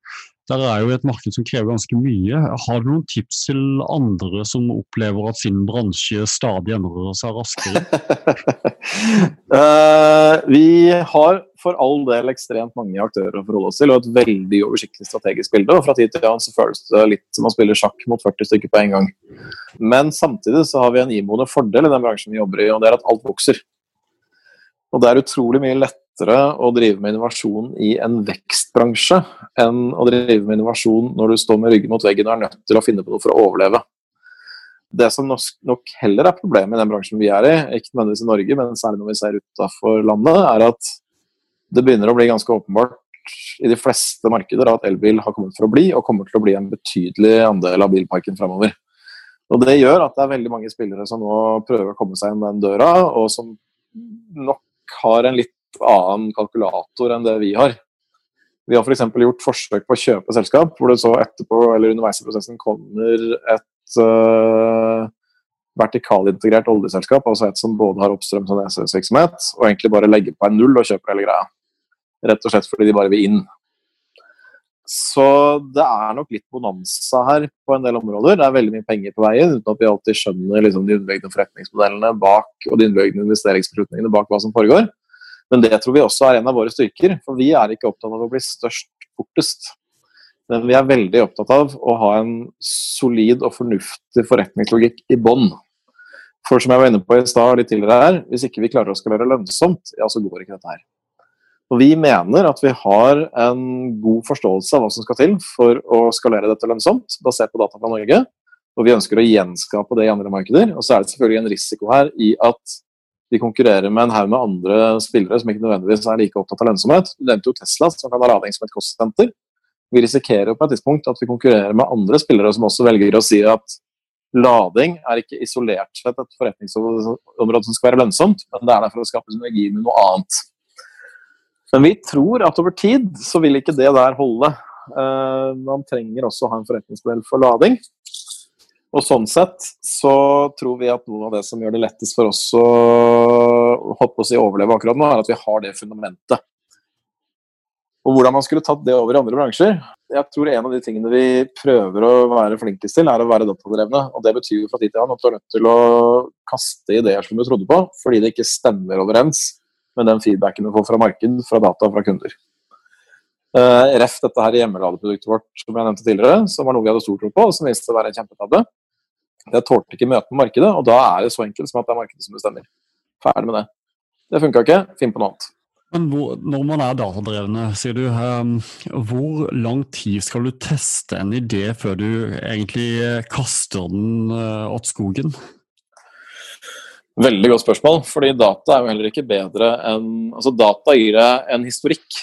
Der er jo et marked som krever ganske mye. Har du noen tips til andre som opplever at sin bransje stadig endrer seg raskere? uh, vi har for all del ekstremt mange aktører å forholde oss til, og et veldig oversiktlig strategisk bilde. og Fra tid til annen så føles det litt som å spille sjakk mot 40 stykker på en gang. Men samtidig så har vi en iboende fordel i den bransjen vi jobber i, og det er at alt vokser. Og det er utrolig mye lett lettere å drive med innovasjon i en vekstbransje enn å drive med innovasjon når du står med ryggen mot veggen og er nødt til å finne på noe for å overleve. Det som nok heller er problemet i den bransjen vi er i, ikke nødvendigvis i Norge, men særlig når vi ser utafor landet, er at det begynner å bli ganske åpenbart i de fleste markeder at elbil har kommet for å bli, og kommer til å bli en betydelig andel av bilparken fremover. Og Det gjør at det er veldig mange spillere som nå prøver å komme seg inn den døra, og som nok har en litt annen kalkulator enn det vi har. Vi har f.eks. For gjort forsøk på å kjøpe selskap, hvor det så etterpå eller underveis i prosessen kommer et uh, vertikalintegrert oljeselskap, altså et som både har oppstrøms- og nedstrømsvirksomhet, og egentlig bare legger på en null og kjøper hele greia. Rett og slett fordi de bare vil inn. Så det er nok litt bonanza her på en del områder. Det er veldig mye penger på veien, uten at vi alltid skjønner liksom, de underliggende forretningsmodellene bak og de underliggende investeringsbeslutningene bak hva som foregår. Men det tror vi også er en av våre styrker. For vi er ikke opptatt av å bli størst fortest. Men vi er veldig opptatt av å ha en solid og fornuftig forretningslogikk i bånn. For som jeg var inne på i stad litt tidligere her, hvis ikke vi klarer å skalere lønnsomt, ja, så går ikke dette her. Og Vi mener at vi har en god forståelse av hva som skal til for å skalere dette lønnsomt, basert på data fra Norge. Og vi ønsker å gjenskape det i andre markeder. Og så er det selvfølgelig en risiko her i at de konkurrerer med en haug med andre spillere som ikke nødvendigvis er like opptatt av lønnsomhet. Du nevnte jo Tesla, som kan ha lading som et kostsenter. Vi risikerer jo på et tidspunkt at vi konkurrerer med andre spillere som også velger å si at lading er ikke isolert sett et forretningsområde som skal være lønnsomt, men det er der for å skape synergi med noe annet. Men vi tror at over tid så vil ikke det der holde. Uh, man trenger også å ha en forretningsmodell for lading. Og sånn sett så tror vi at noe av det som gjør det lettest for oss å hoppe oss i overleve akkurat nå, er at vi har det fundamentet. Og hvordan man skulle tatt det over i andre bransjer Jeg tror en av de tingene vi prøver å være flinkest til, er å være datadrevne. Og det betyr jo fra tid til annen at du er nødt til å kaste ideer som du trodde på, fordi det ikke stemmer overens med den feedbacken du får fra marked, fra data og fra kunder. Uh, ref dette her hjemmeladeproduktet vårt som jeg nevnte tidligere, som var noe vi hadde stor tro på, og som viste å være en kjempetabbe. Det tålte ikke møte med markedet, og da er det så enkelt som at det er markedet som bestemmer. Ferdig med det. Det funka ikke, finn på noe annet. Men hvor, når man er datadrevne, sier du, um, hvor lang tid skal du teste en idé før du egentlig eh, kaster den uh, åt skogen? Veldig godt spørsmål, fordi data er jo heller ikke bedre enn Altså, data gir deg en historikk.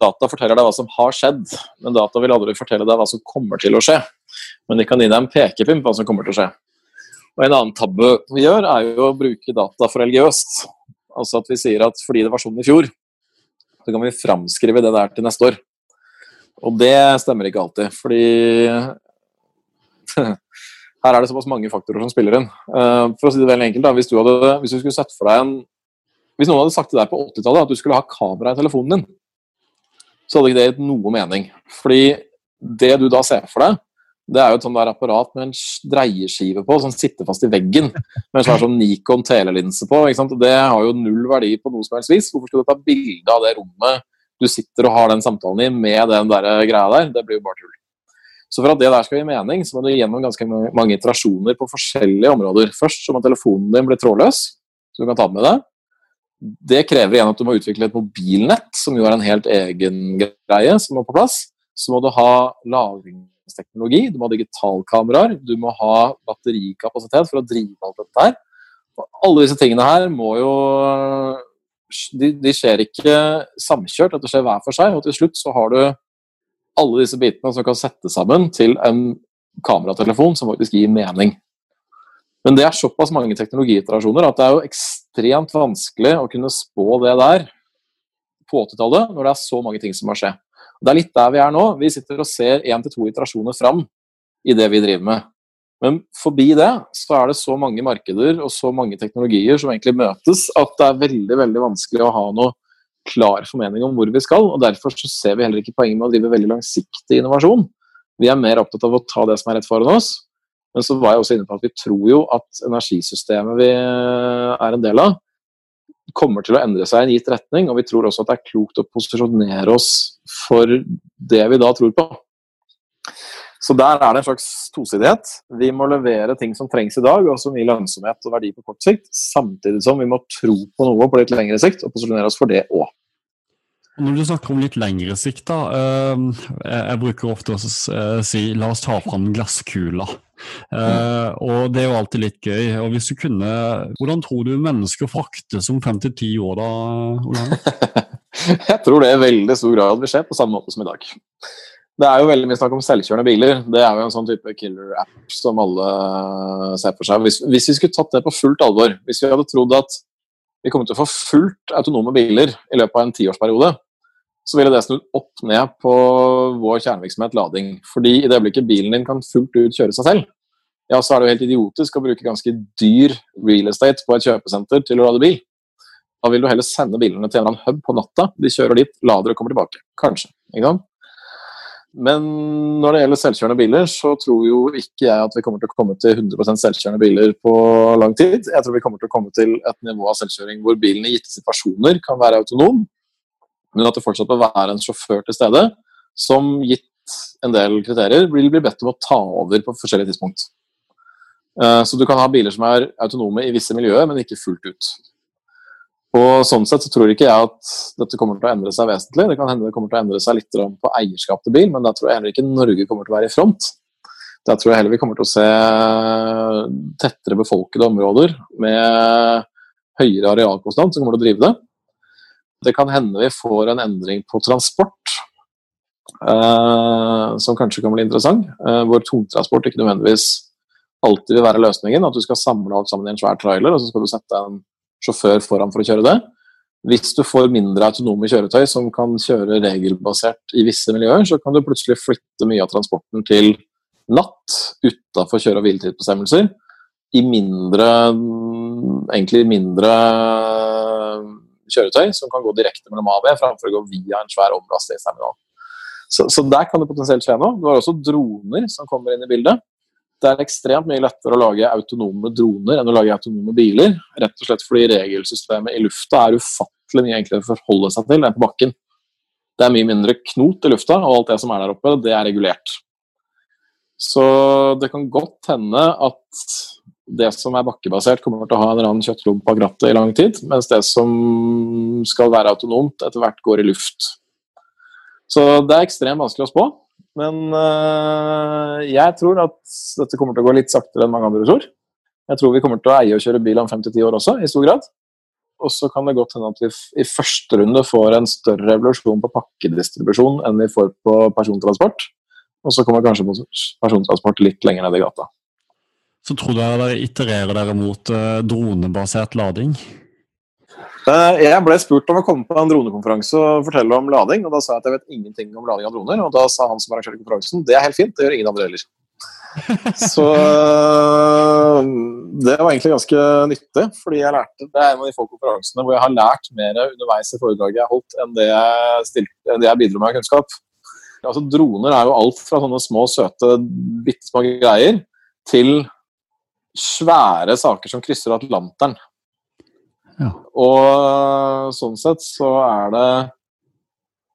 Data forteller deg hva som har skjedd, men data vil aldri fortelle deg hva som kommer til å skje. Men de kan gi deg en pekepinn på hva som kommer til å skje. Og En annen tabbe vi gjør, er jo å bruke data for religiøst. Altså at vi sier at fordi det var sånn i fjor, så kan vi framskrive det der til neste år. Og det stemmer ikke alltid, fordi her er det såpass mange faktorer som spiller inn. Uh, for å si det veldig enkelt, da, hvis, du hadde, hvis, du skulle sett for deg en Hvis noen hadde sagt til deg på 80-tallet at du skulle ha kamera i telefonen din, så hadde ikke det gitt noe mening. Fordi det du da ser for deg, det er jo et sånt der apparat med en dreieskive på som sitter fast i veggen. Med en slags sånn Nikon telelinse på. Det har jo null verdi på noe som helst vis. Hvorfor skal du ta bilde av det rommet du sitter og har den samtalen i med den der greia der? Det blir jo bare tull. Så for at det der skal gi mening, så må du gjennom ganske mange iterasjoner på forskjellige områder. Først så må telefonen din bli trådløs, så du kan ta den med deg. Det krever igjen at du må utvikle et mobilnett, som jo er en helt egen greie som må på plass. Så må du ha lagring teknologi, du må ha digitalkameraer, du må ha batterikapasitet for å drive alt dette her. Og alle disse tingene her må jo de, de, skjer ikke samkjørt, dette skjer hver for seg. Og til slutt så har du alle disse bitene som kan settes sammen til en kameratelefon som faktisk gir mening. Men det er såpass mange teknologiiterasjoner at det er jo ekstremt vanskelig å kunne spå det der på 80-tallet, når det er så mange ting som må skje. Det er litt der vi er nå. Vi sitter og ser én til to iterasjoner fram i det vi driver med. Men forbi det så er det så mange markeder og så mange teknologier som egentlig møtes, at det er veldig veldig vanskelig å ha noe klar formening om hvor vi skal. og Derfor så ser vi heller ikke poenget med å drive veldig langsiktig innovasjon. Vi er mer opptatt av å ta det som er rett foran oss. Men så var jeg også inne på at vi tror jo at energisystemet vi er en del av, kommer til å endre seg i en gitt retning, og vi tror også at det er klokt å posisjonere oss for det vi da tror på. Så der er det en slags tosidighet. Vi må levere ting som trengs i dag, og som gir lønnsomhet og verdi på kort sikt, samtidig som vi må tro på noe på litt lengre sikt, og posisjonere oss for det òg. Når du snakker om litt lengre sikt, da. Ehm, jeg bruker ofte å eh, si la oss ta fram glasskula. Uh, og det er jo alltid litt gøy. Og hvis du kunne, Hvordan tror du mennesker fraktes om fem til ti år, da? Olav? jeg tror det i veldig stor grad vil skje på samme måte som i dag. Det er jo veldig mye snakk om selvkjørende biler. Det er jo en sånn type killer-app som alle ser for seg. Hvis, hvis, vi skulle tatt det på fullt alvor, hvis vi hadde trodd at vi kommer til å få fullt autonome biler i løpet av en tiårsperiode, så ville det snudd opp ned på vår kjernevirksomhet lading. Fordi i det øyeblikket bilen din kan fullt ut kjøre seg selv, ja, så er det jo helt idiotisk å bruke ganske dyr real estate på et kjøpesenter til å lade bil. Da vil du heller sende bilene til en eller annen hub på natta. De kjører dit, lader og kommer tilbake. Kanskje. ikke sant? Men når det gjelder selvkjørende biler, så tror jo ikke jeg at vi kommer til å komme til 100% selvkjørende biler på lang tid. Jeg tror vi kommer til å komme til et nivå av selvkjøring hvor bilen i gitte situasjoner kan være autonom, men at det fortsatt bør være en sjåfør til stede som gitt en del kriterier vil bli bedt om å ta over på forskjellige tidspunkt. Eh, så du kan ha biler som er autonome i visse miljøer, men ikke fullt ut. Og sånn sett så tror ikke jeg at dette kommer til å endre seg vesentlig. Det kan hende det kommer til å endre seg litt på eierskap til bil, men da tror jeg heller ikke Norge kommer til å være i front. Da tror jeg heller vi kommer til å se tettere befolkede områder med høyere arealkostnad som kommer til å drive det. Det kan hende vi får en endring på transport eh, som kanskje kan bli interessant. Eh, hvor tungtransport ikke nødvendigvis alltid vil være løsningen. At du skal samle alt sammen i en svær trailer, og så skal du sette en sjåfør foran for å kjøre det. Hvis du får mindre autonome kjøretøy som kan kjøre regelbasert i visse miljøer, så kan du plutselig flytte mye av transporten til natt utafor kjøre- og hviletidsbestemmelser. I mindre egentlig mindre kjøretøy som kan gå direkte mellom A og B, framfor å gå via en svær omlastingsterminal. Så, så der kan det potensielt skje noe. Du har også droner som kommer inn i bildet. Det er ekstremt mye lettere å lage autonome droner enn å lage autonome biler. Rett og slett fordi regelsystemet i lufta er ufattelig mye enklere å forholde seg til enn på bakken. Det er mye mindre knot i lufta, og alt det som er der oppe, det er regulert. Så det kan godt hende at det som er bakkebasert, kommer til å ha en eller annen kjøttlomp bak rattet i lang tid, mens det som skal være autonomt, etter hvert går i luft. Så det er ekstremt vanskelig å spå. Men øh, jeg tror at dette kommer til å gå litt saktere enn mange andre tror. Jeg tror vi kommer til å eie og kjøre bil om fem til ti år også, i stor grad. Og så kan det godt hende at vi i første runde får en større revolusjon på pakkedistribusjon enn vi får på persontransport. Og så kommer kanskje persontransport litt lenger ned i gata. Så tror du dere itererer dere mot uh, dronebasert lading? Uh, jeg ble spurt om å komme på en dronekonferanse og fortelle om lading. og Da sa jeg at jeg vet ingenting om lading av droner. Og da sa han som arrangerte konferansen det er helt fint, det gjør ingen andre heller. Så uh, det var egentlig ganske nyttig, fordi jeg lærte det er en av de få konferansene hvor jeg har lært mer underveis i foredraget jeg har holdt, enn det jeg, stilte, enn det jeg bidro med av kunnskap. Altså, droner er jo alt fra sånne små, søte, bitte små greier til svære saker som krysser Atlanteren. Og sånn sett så er det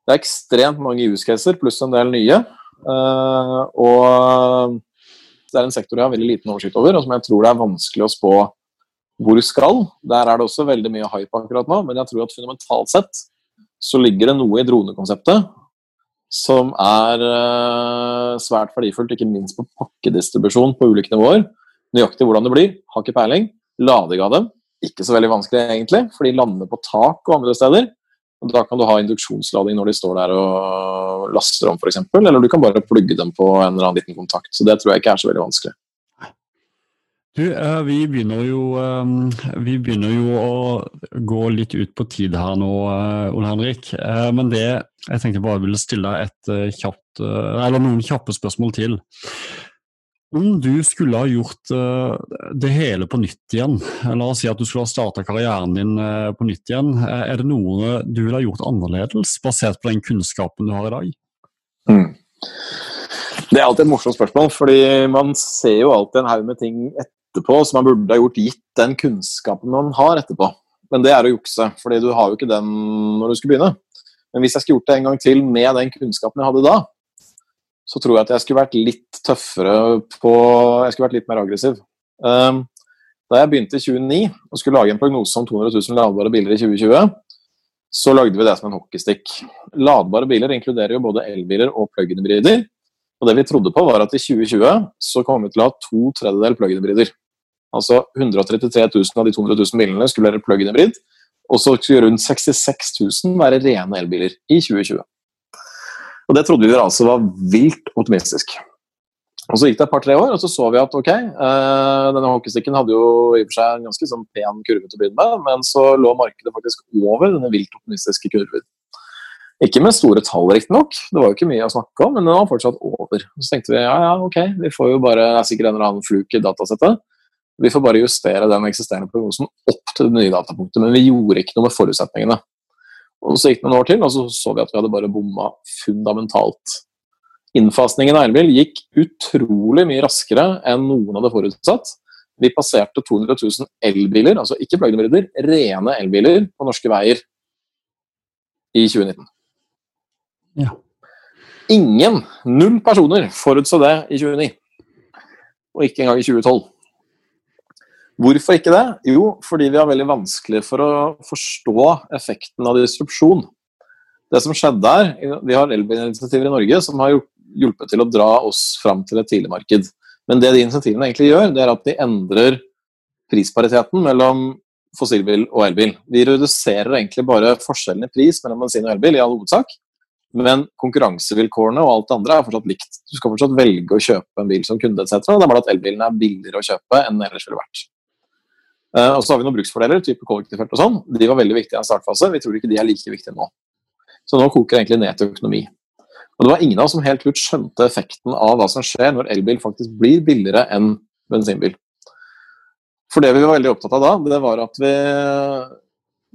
Det er ekstremt mange use caser pluss en del nye. Uh, og det er en sektor jeg har veldig liten oversikt over, og som jeg tror det er vanskelig å spå hvor skal. Der er det også veldig mye hype akkurat nå, men jeg tror at fundamentalt sett så ligger det noe i dronekonseptet som er uh, svært verdifullt, ikke minst på pakkedistribusjon på ulike nivåer. Nøyaktig hvordan det blir, har ikke peiling. Lading av dem, ikke så veldig vanskelig egentlig, for de lander på tak og andre steder. Og da kan du ha induksjonslading når de står der og laster om, f.eks. Eller du kan bare plugge dem på en eller annen liten kontakt. Så det tror jeg ikke er så veldig vanskelig. Du, eh, vi begynner, jo, eh, vi begynner jo å gå litt ut på tid her nå, eh, Ole Henrik. Men det jeg tenkte bare ville stille et kjapt, eller noen kjappe spørsmål til. Om du skulle ha gjort det hele på nytt igjen, la oss si at du skulle ha starta karrieren din på nytt igjen, er det noe du ville ha gjort annerledes, basert på den kunnskapen du har i dag? Mm. Det er alltid et morsomt spørsmål, fordi man ser jo alltid en haug med ting etterpå som man burde ha gjort gitt den kunnskapen man har etterpå. Men det er å jukse, fordi du har jo ikke den når du skal begynne. Men hvis jeg skulle gjort det en gang til med den kunnskapen jeg hadde da, så tror jeg at jeg skulle vært litt tøffere på Jeg skulle vært litt mer aggressiv. Um, da jeg begynte i 2009 og skulle lage en prognose om 200 000 ladbare biler i 2020, så lagde vi det som en hockeystikk. Ladbare biler inkluderer jo både elbiler og plug-in-hybrider. Og det vi trodde på, var at i 2020 så kom vi til å ha to tredjedel plug-in-hybrider. Altså 133 000 av de 200 000 bilene skulle være plug-in hybrid. Og så skulle rundt 66 000 være rene elbiler i 2020. Og Det trodde vi altså var vilt optimistisk. Og Så gikk det et par-tre år, og så så vi at ok, øh, denne hockeystikken hadde jo i og for seg en ganske sånn pen kurve til å begynne med, men så lå markedet faktisk over denne vilt optimistiske kurven. Ikke med store tall, riktignok, det var jo ikke mye å snakke om, men den var fortsatt over. Så tenkte vi ja, ja, ok, vi får jo bare, det er sikkert en eller annen fluk i datasettet. Vi får bare justere den eksisterende prognosen opp til det nye datapunktet, men vi gjorde ikke noe med forutsetningene. Og Så gikk det noen år til, og så så vi at vi hadde bare bomma fundamentalt. Innfasningen av elbil gikk utrolig mye raskere enn noen hadde forutsatt. Vi passerte 200 000 elbiler, altså ikke plug-in-hybrider, rene elbiler på norske veier i 2019. Ja. Ingen, null personer, forutså det i 2009. Og ikke engang i 2012. Hvorfor ikke det? Jo, fordi vi har veldig vanskelig for å forstå effekten av disrupsjon. Det som skjedde her, Vi har elbilinitiativer i Norge som har hjulpet til å dra oss fram til et tidligmarked. Men det de insentivene egentlig gjør, det er at de endrer prispariteten mellom fossilbil og elbil. Vi reduserer egentlig bare forskjellen i pris mellom bensin og elbil, i all hovedsak. Men konkurransevilkårene og alt det andre er fortsatt likt. Du skal fortsatt velge å kjøpe en bil som kunde etc. Det er bare at elbilen er billigere å kjøpe enn den ellers ville vært. Uh, og så har vi noen bruksfordeler, type kollektivfelt og sånn. De var veldig viktige i en startfase. Vi tror ikke de er like viktige nå. Så nå koker det egentlig ned til økonomi. Og det var ingen av oss som helt ut skjønte effekten av hva som skjer når elbil faktisk blir billigere enn bensinbil. For det vi var veldig opptatt av da, det var at vi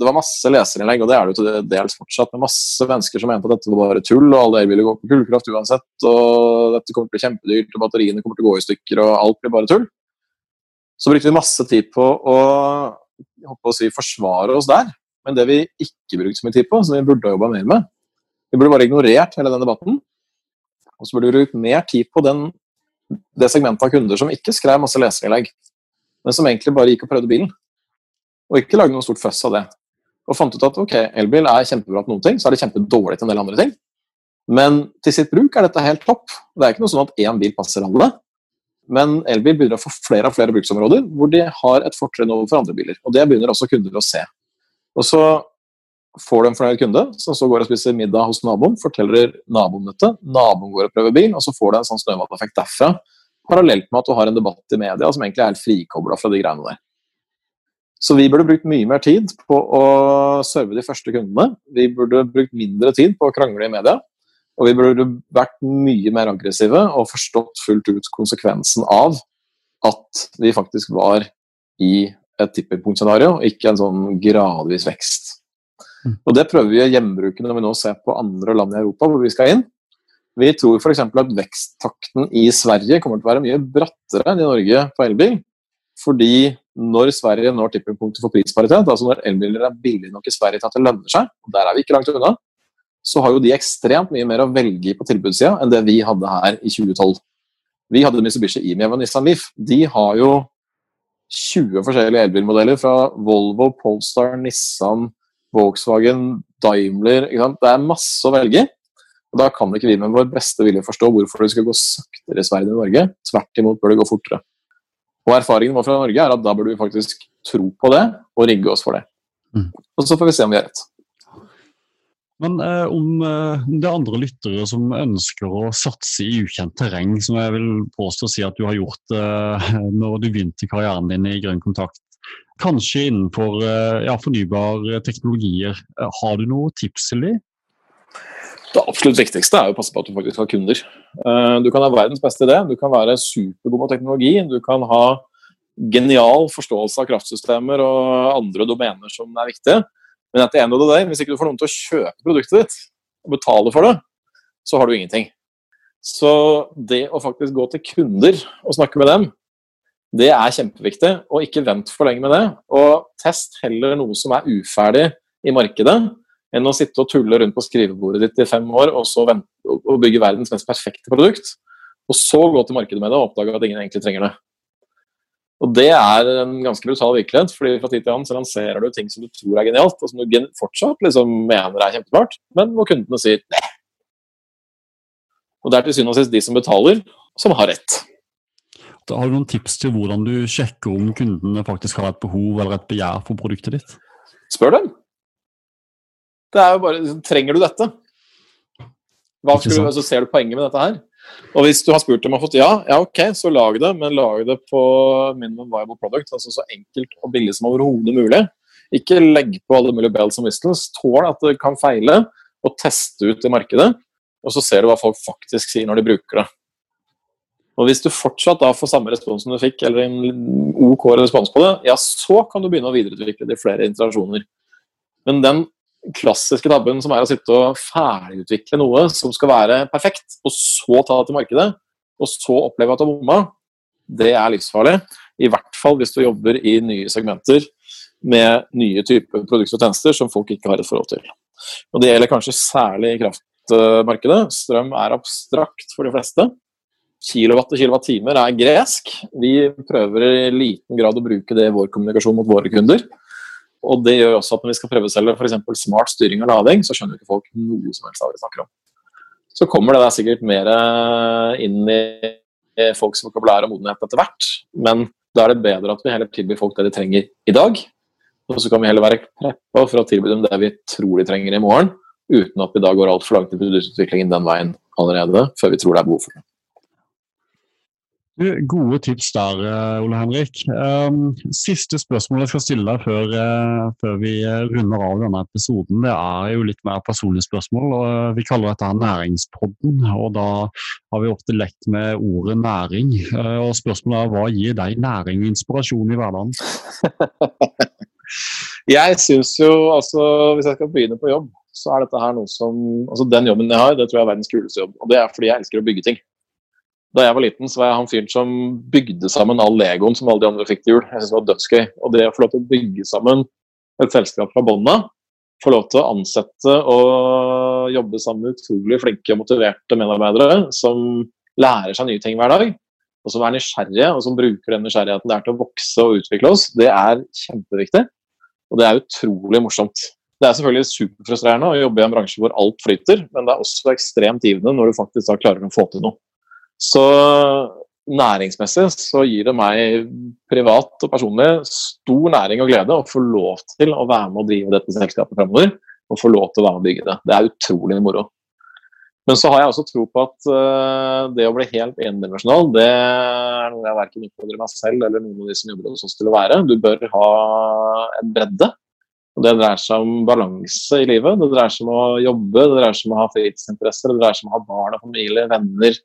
Det var masse leserinnlegg, og det er det jo til dels fortsatt, med masse mennesker som mente at dette var bare tull, og alle elbiler går på kullkraft uansett, og dette kommer til å bli kjempedyrt, og batteriene kommer til å gå i stykker, og alt blir bare tull. Så brukte vi masse tid på å, å si, forsvare oss der. Men det vi ikke brukte så mye tid på, som vi burde ha jobba mer med, Vi burde bare ignorert hele den debatten. Og så burde vi brukt mer tid på den, det segmentet av kunder som ikke skrev masse leserinnlegg, men som egentlig bare gikk og prøvde bilen. Og ikke lagde noe stort føss av det. Og fant ut at ok, elbil er kjempebra til noen ting, så er det kjempedårlig til en del andre ting. Men til sitt bruk er dette helt topp. Det er ikke noe sånn at én bil passer alle. Men elbil begynner å få flere og flere bruksområder hvor de har et fortrinn overfor andre biler. Og det begynner også kunder å se. Og så får du en fornøyd kunde som så går og spiser middag hos naboen, forteller naboen dette, naboen går og prøver bil, og så får du en sånn snøballeffekt derfra. Parallelt med at du har en debatt i media som egentlig er helt frikobla fra de greiene der. Så vi burde brukt mye mer tid på å serve de første kundene. Vi burde brukt mindre tid på å krangle i media. Og vi burde vært mye mer aggressive og forstått fullt ut konsekvensen av at vi faktisk var i et tippingpunktscenario, ikke en sånn gradvis vekst. Mm. Og Det prøver vi å gjenbruke når vi nå ser på andre land i Europa hvor vi skal inn. Vi tror f.eks. at veksttakten i Sverige kommer til å være mye brattere enn i Norge på elbil. Fordi når Sverige når tippepunktet for prisparitet, altså når elbiler er billige nok i Sverige til at det lønner seg, og der er vi ikke langt unna, så har jo de ekstremt mye mer å velge i på tilbudssida enn det vi hadde her i 2012. Vi hadde Mitsubishi Imiev og Nissan Leaf. De har jo 20 forskjellige elbilmodeller fra Volvo, Polestar, Nissan, Volkswagen, Daimler Det er masse å velge og Da kan ikke vi med vår beste vilje forstå hvorfor det skal gå saktere i Sverige enn i Norge. Tvert imot bør det gå fortere. Og Erfaringen vår fra Norge er at da burde vi faktisk tro på det og rigge oss for det. Mm. Og Så får vi se om vi har rett. Men eh, om eh, det er andre lyttere som ønsker å satse i ukjent terreng, som jeg vil påstå å si at du har gjort eh, når du begynte karrieren din i Grønn kontakt, kanskje innenfor eh, ja, fornybare teknologier, eh, har du noe tips til dem? Det absolutt viktigste er å passe på at du faktisk har kunder. Eh, du kan ha verdens beste idé, du kan være supergod på teknologi, du kan ha genial forståelse av kraftsystemer og andre domener som er viktige. Men etter en av det der, hvis ikke du får noen til å kjøpe produktet ditt og betale for det, så har du ingenting. Så det å faktisk gå til kunder og snakke med dem, det er kjempeviktig. Og ikke vent for lenge med det. Og test heller noe som er uferdig i markedet, enn å sitte og tulle rundt på skrivebordet ditt i fem år og så vente, og bygge verdens mest perfekte produkt, og så gå til markedet med det og oppdage at ingen egentlig trenger det. Og det er en ganske brutal virkelighet, fordi fra tid til annen så lanserer du ting som du tror er genialt, og som du fortsatt liksom mener er kjempesmart, men hvor kundene sier nei. Og det er til syvende og sist de som betaler, som har rett. Da Har du noen tips til hvordan du sjekker om kundene faktisk har et behov eller et begjær for produktet ditt? Spør dem. Det er jo bare Trenger du dette? Hva skulle, altså, ser du poenget med dette her? Og hvis du har spurt dem og fått ja, ja ok, så lag det, men lag det på minimum viable product. Altså så enkelt og billig som overhodet mulig. Ikke legg på alle mulige bells and whistles. Tål at det kan feile, og teste ut i markedet. Og så ser du hva folk faktisk sier når de bruker det. Og Hvis du fortsatt da får samme respons som du fikk, eller en OK respons på det, ja, så kan du begynne å videreutvikle det i flere interaksjoner. Men den klassiske tabben som er å sitte og ferdigutvikle noe som skal være perfekt, og så ta det til markedet, og så oppleve at du har bomma, det er livsfarlig. I hvert fall hvis du jobber i nye segmenter med nye typer produkter og tjenester som folk ikke har et forhold til. Og Det gjelder kanskje særlig i kraftmarkedet. Strøm er abstrakt for de fleste. Kilowatt og kilowattimer er gresk. Vi prøver i liten grad å bruke det i vår kommunikasjon mot våre kunder. Og det gjør også at når vi skal prøve å selge f.eks. smart styring og lading, så skjønner ikke folk noe som helst av hva vi snakker om. Så kommer det der sikkert mer eh, inn i folks vokabulær og modenhet etter hvert, men da er det bedre at vi heller tilbyr folk det de trenger i dag. Og så kan vi heller være preppa for å tilby dem det vi tror de trenger i morgen, uten at vi da går altfor langt i produktutviklingen den veien allerede, før vi tror det er behov for det. Gode tips der, eh, Ole Henrik. Um, siste spørsmål jeg skal stille deg før, uh, før, vi runder av denne episoden, det er jo litt mer personlige spørsmål. Vi kaller dette Næringspodden, og da har vi ofte lekt med ordet næring. Og Spørsmålet er hva gir deg næring og inspirasjon i hverdagen? jeg syns jo, altså hvis jeg skal begynne på jobb, så er dette her noe som altså Den jobben jeg har, det tror jeg er verdens kuleste jobb. Og det er fordi jeg elsker å bygge ting. Da jeg var liten, så var jeg han fyren som bygde sammen all legoen som alle de andre fikk til jul. Jeg synes det var dødsgøy. Og det å få lov til å bygge sammen et selskap fra bånn av, få lov til å ansette og jobbe sammen med utrolig flinke og motiverte medarbeidere som lærer seg nye ting hver dag, og som er nysgjerrige, og som bruker den nysgjerrigheten det er til å vokse og utvikle oss, det er kjempeviktig. Og det er utrolig morsomt. Det er selvfølgelig superfrustrerende å jobbe i en bransje hvor alt flyter, men det er også ekstremt givende når du faktisk da klarer å få til noe. Så næringsmessig så gir det meg privat og personlig stor næring og glede å få lov til å være med og drive dette selskapet fremover. Og få lov til å være med og bygge det. Det er utrolig moro. Men så har jeg også tro på at uh, det å bli helt endimensjonal, det er noe jeg verken utfordrer meg selv eller noen av de som jobber hos oss til å være. Du bør ha en bredde. Og Det dreier seg om balanse i livet. Det dreier seg om å jobbe, det dreier seg om å ha fritidsinteresser, det dreier seg om å ha barn og familie, venner.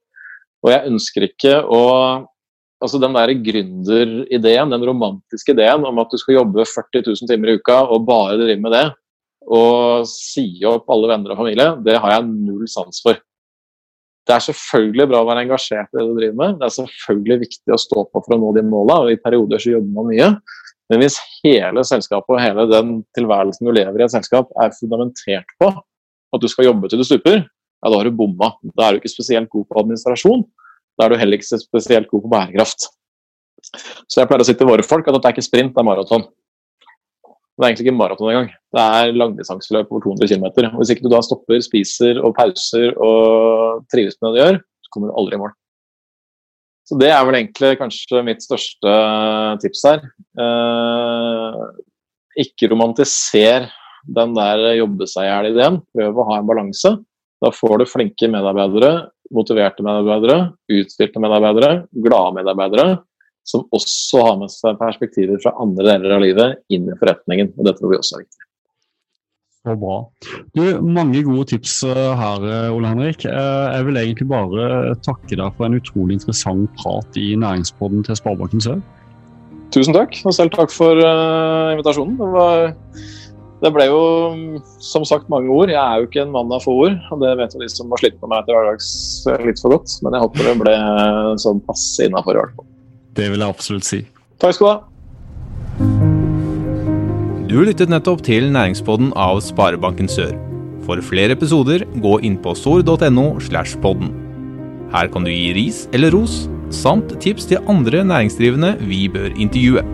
Og jeg ønsker ikke å Altså den der gründerideen, den romantiske ideen om at du skal jobbe 40 000 timer i uka og bare drive med det, og si opp alle venner og familie, det har jeg null sans for. Det er selvfølgelig bra å være engasjert i det du driver med. Det er selvfølgelig viktig å stå på for å nå de målene, og i perioder så jobber man mye. Men hvis hele selskapet og hele den tilværelsen du lever i et selskap er fundamentert på at du skal jobbe til du stuper, ja, da har du bomma. Da er du ikke spesielt god på administrasjon. Da er du heller ikke spesielt god på bærekraft. Så jeg pleier å si til våre folk at det er ikke sprint, det er maraton. Det er egentlig ikke maraton engang. Det er langdistanseløp over 200 km. Hvis ikke du da stopper, spiser og pauser og trives med det du gjør, så kommer du aldri i mål. Så det er vel egentlig kanskje mitt største tips her. Eh, ikke romantiser den der jobbe seg i hjel-ideen. Prøv å ha en balanse. Da får du flinke medarbeidere, motiverte medarbeidere, utstilte medarbeidere, glade medarbeidere, som også har med seg perspektiver fra andre deler av livet inn i forretningen. og Det tror vi også er viktig. Så bra. Du, Mange gode tips eh, her, eh, Ole Henrik. Eh, jeg vil egentlig bare takke deg for en utrolig interessant prat i næringspodden til Sparebanken Sør. Tusen takk, og selv takk for invitasjonen. Det, var, det, ble jo som sagt mange ord. Jeg er jo ikke en mann av få ord, og det vet jo de som har slitt med meg til hverdags litt for godt. Men jeg håper det ble sånn passe innafor, i hvert fall. Det vil jeg absolutt si. Takk skal du ha. Du lyttet nettopp til Næringspodden av Sparebanken Sør. For flere episoder, gå inn på sor.no slash podden. Her kan du gi ris eller ros, samt tips til andre næringsdrivende vi bør intervjue.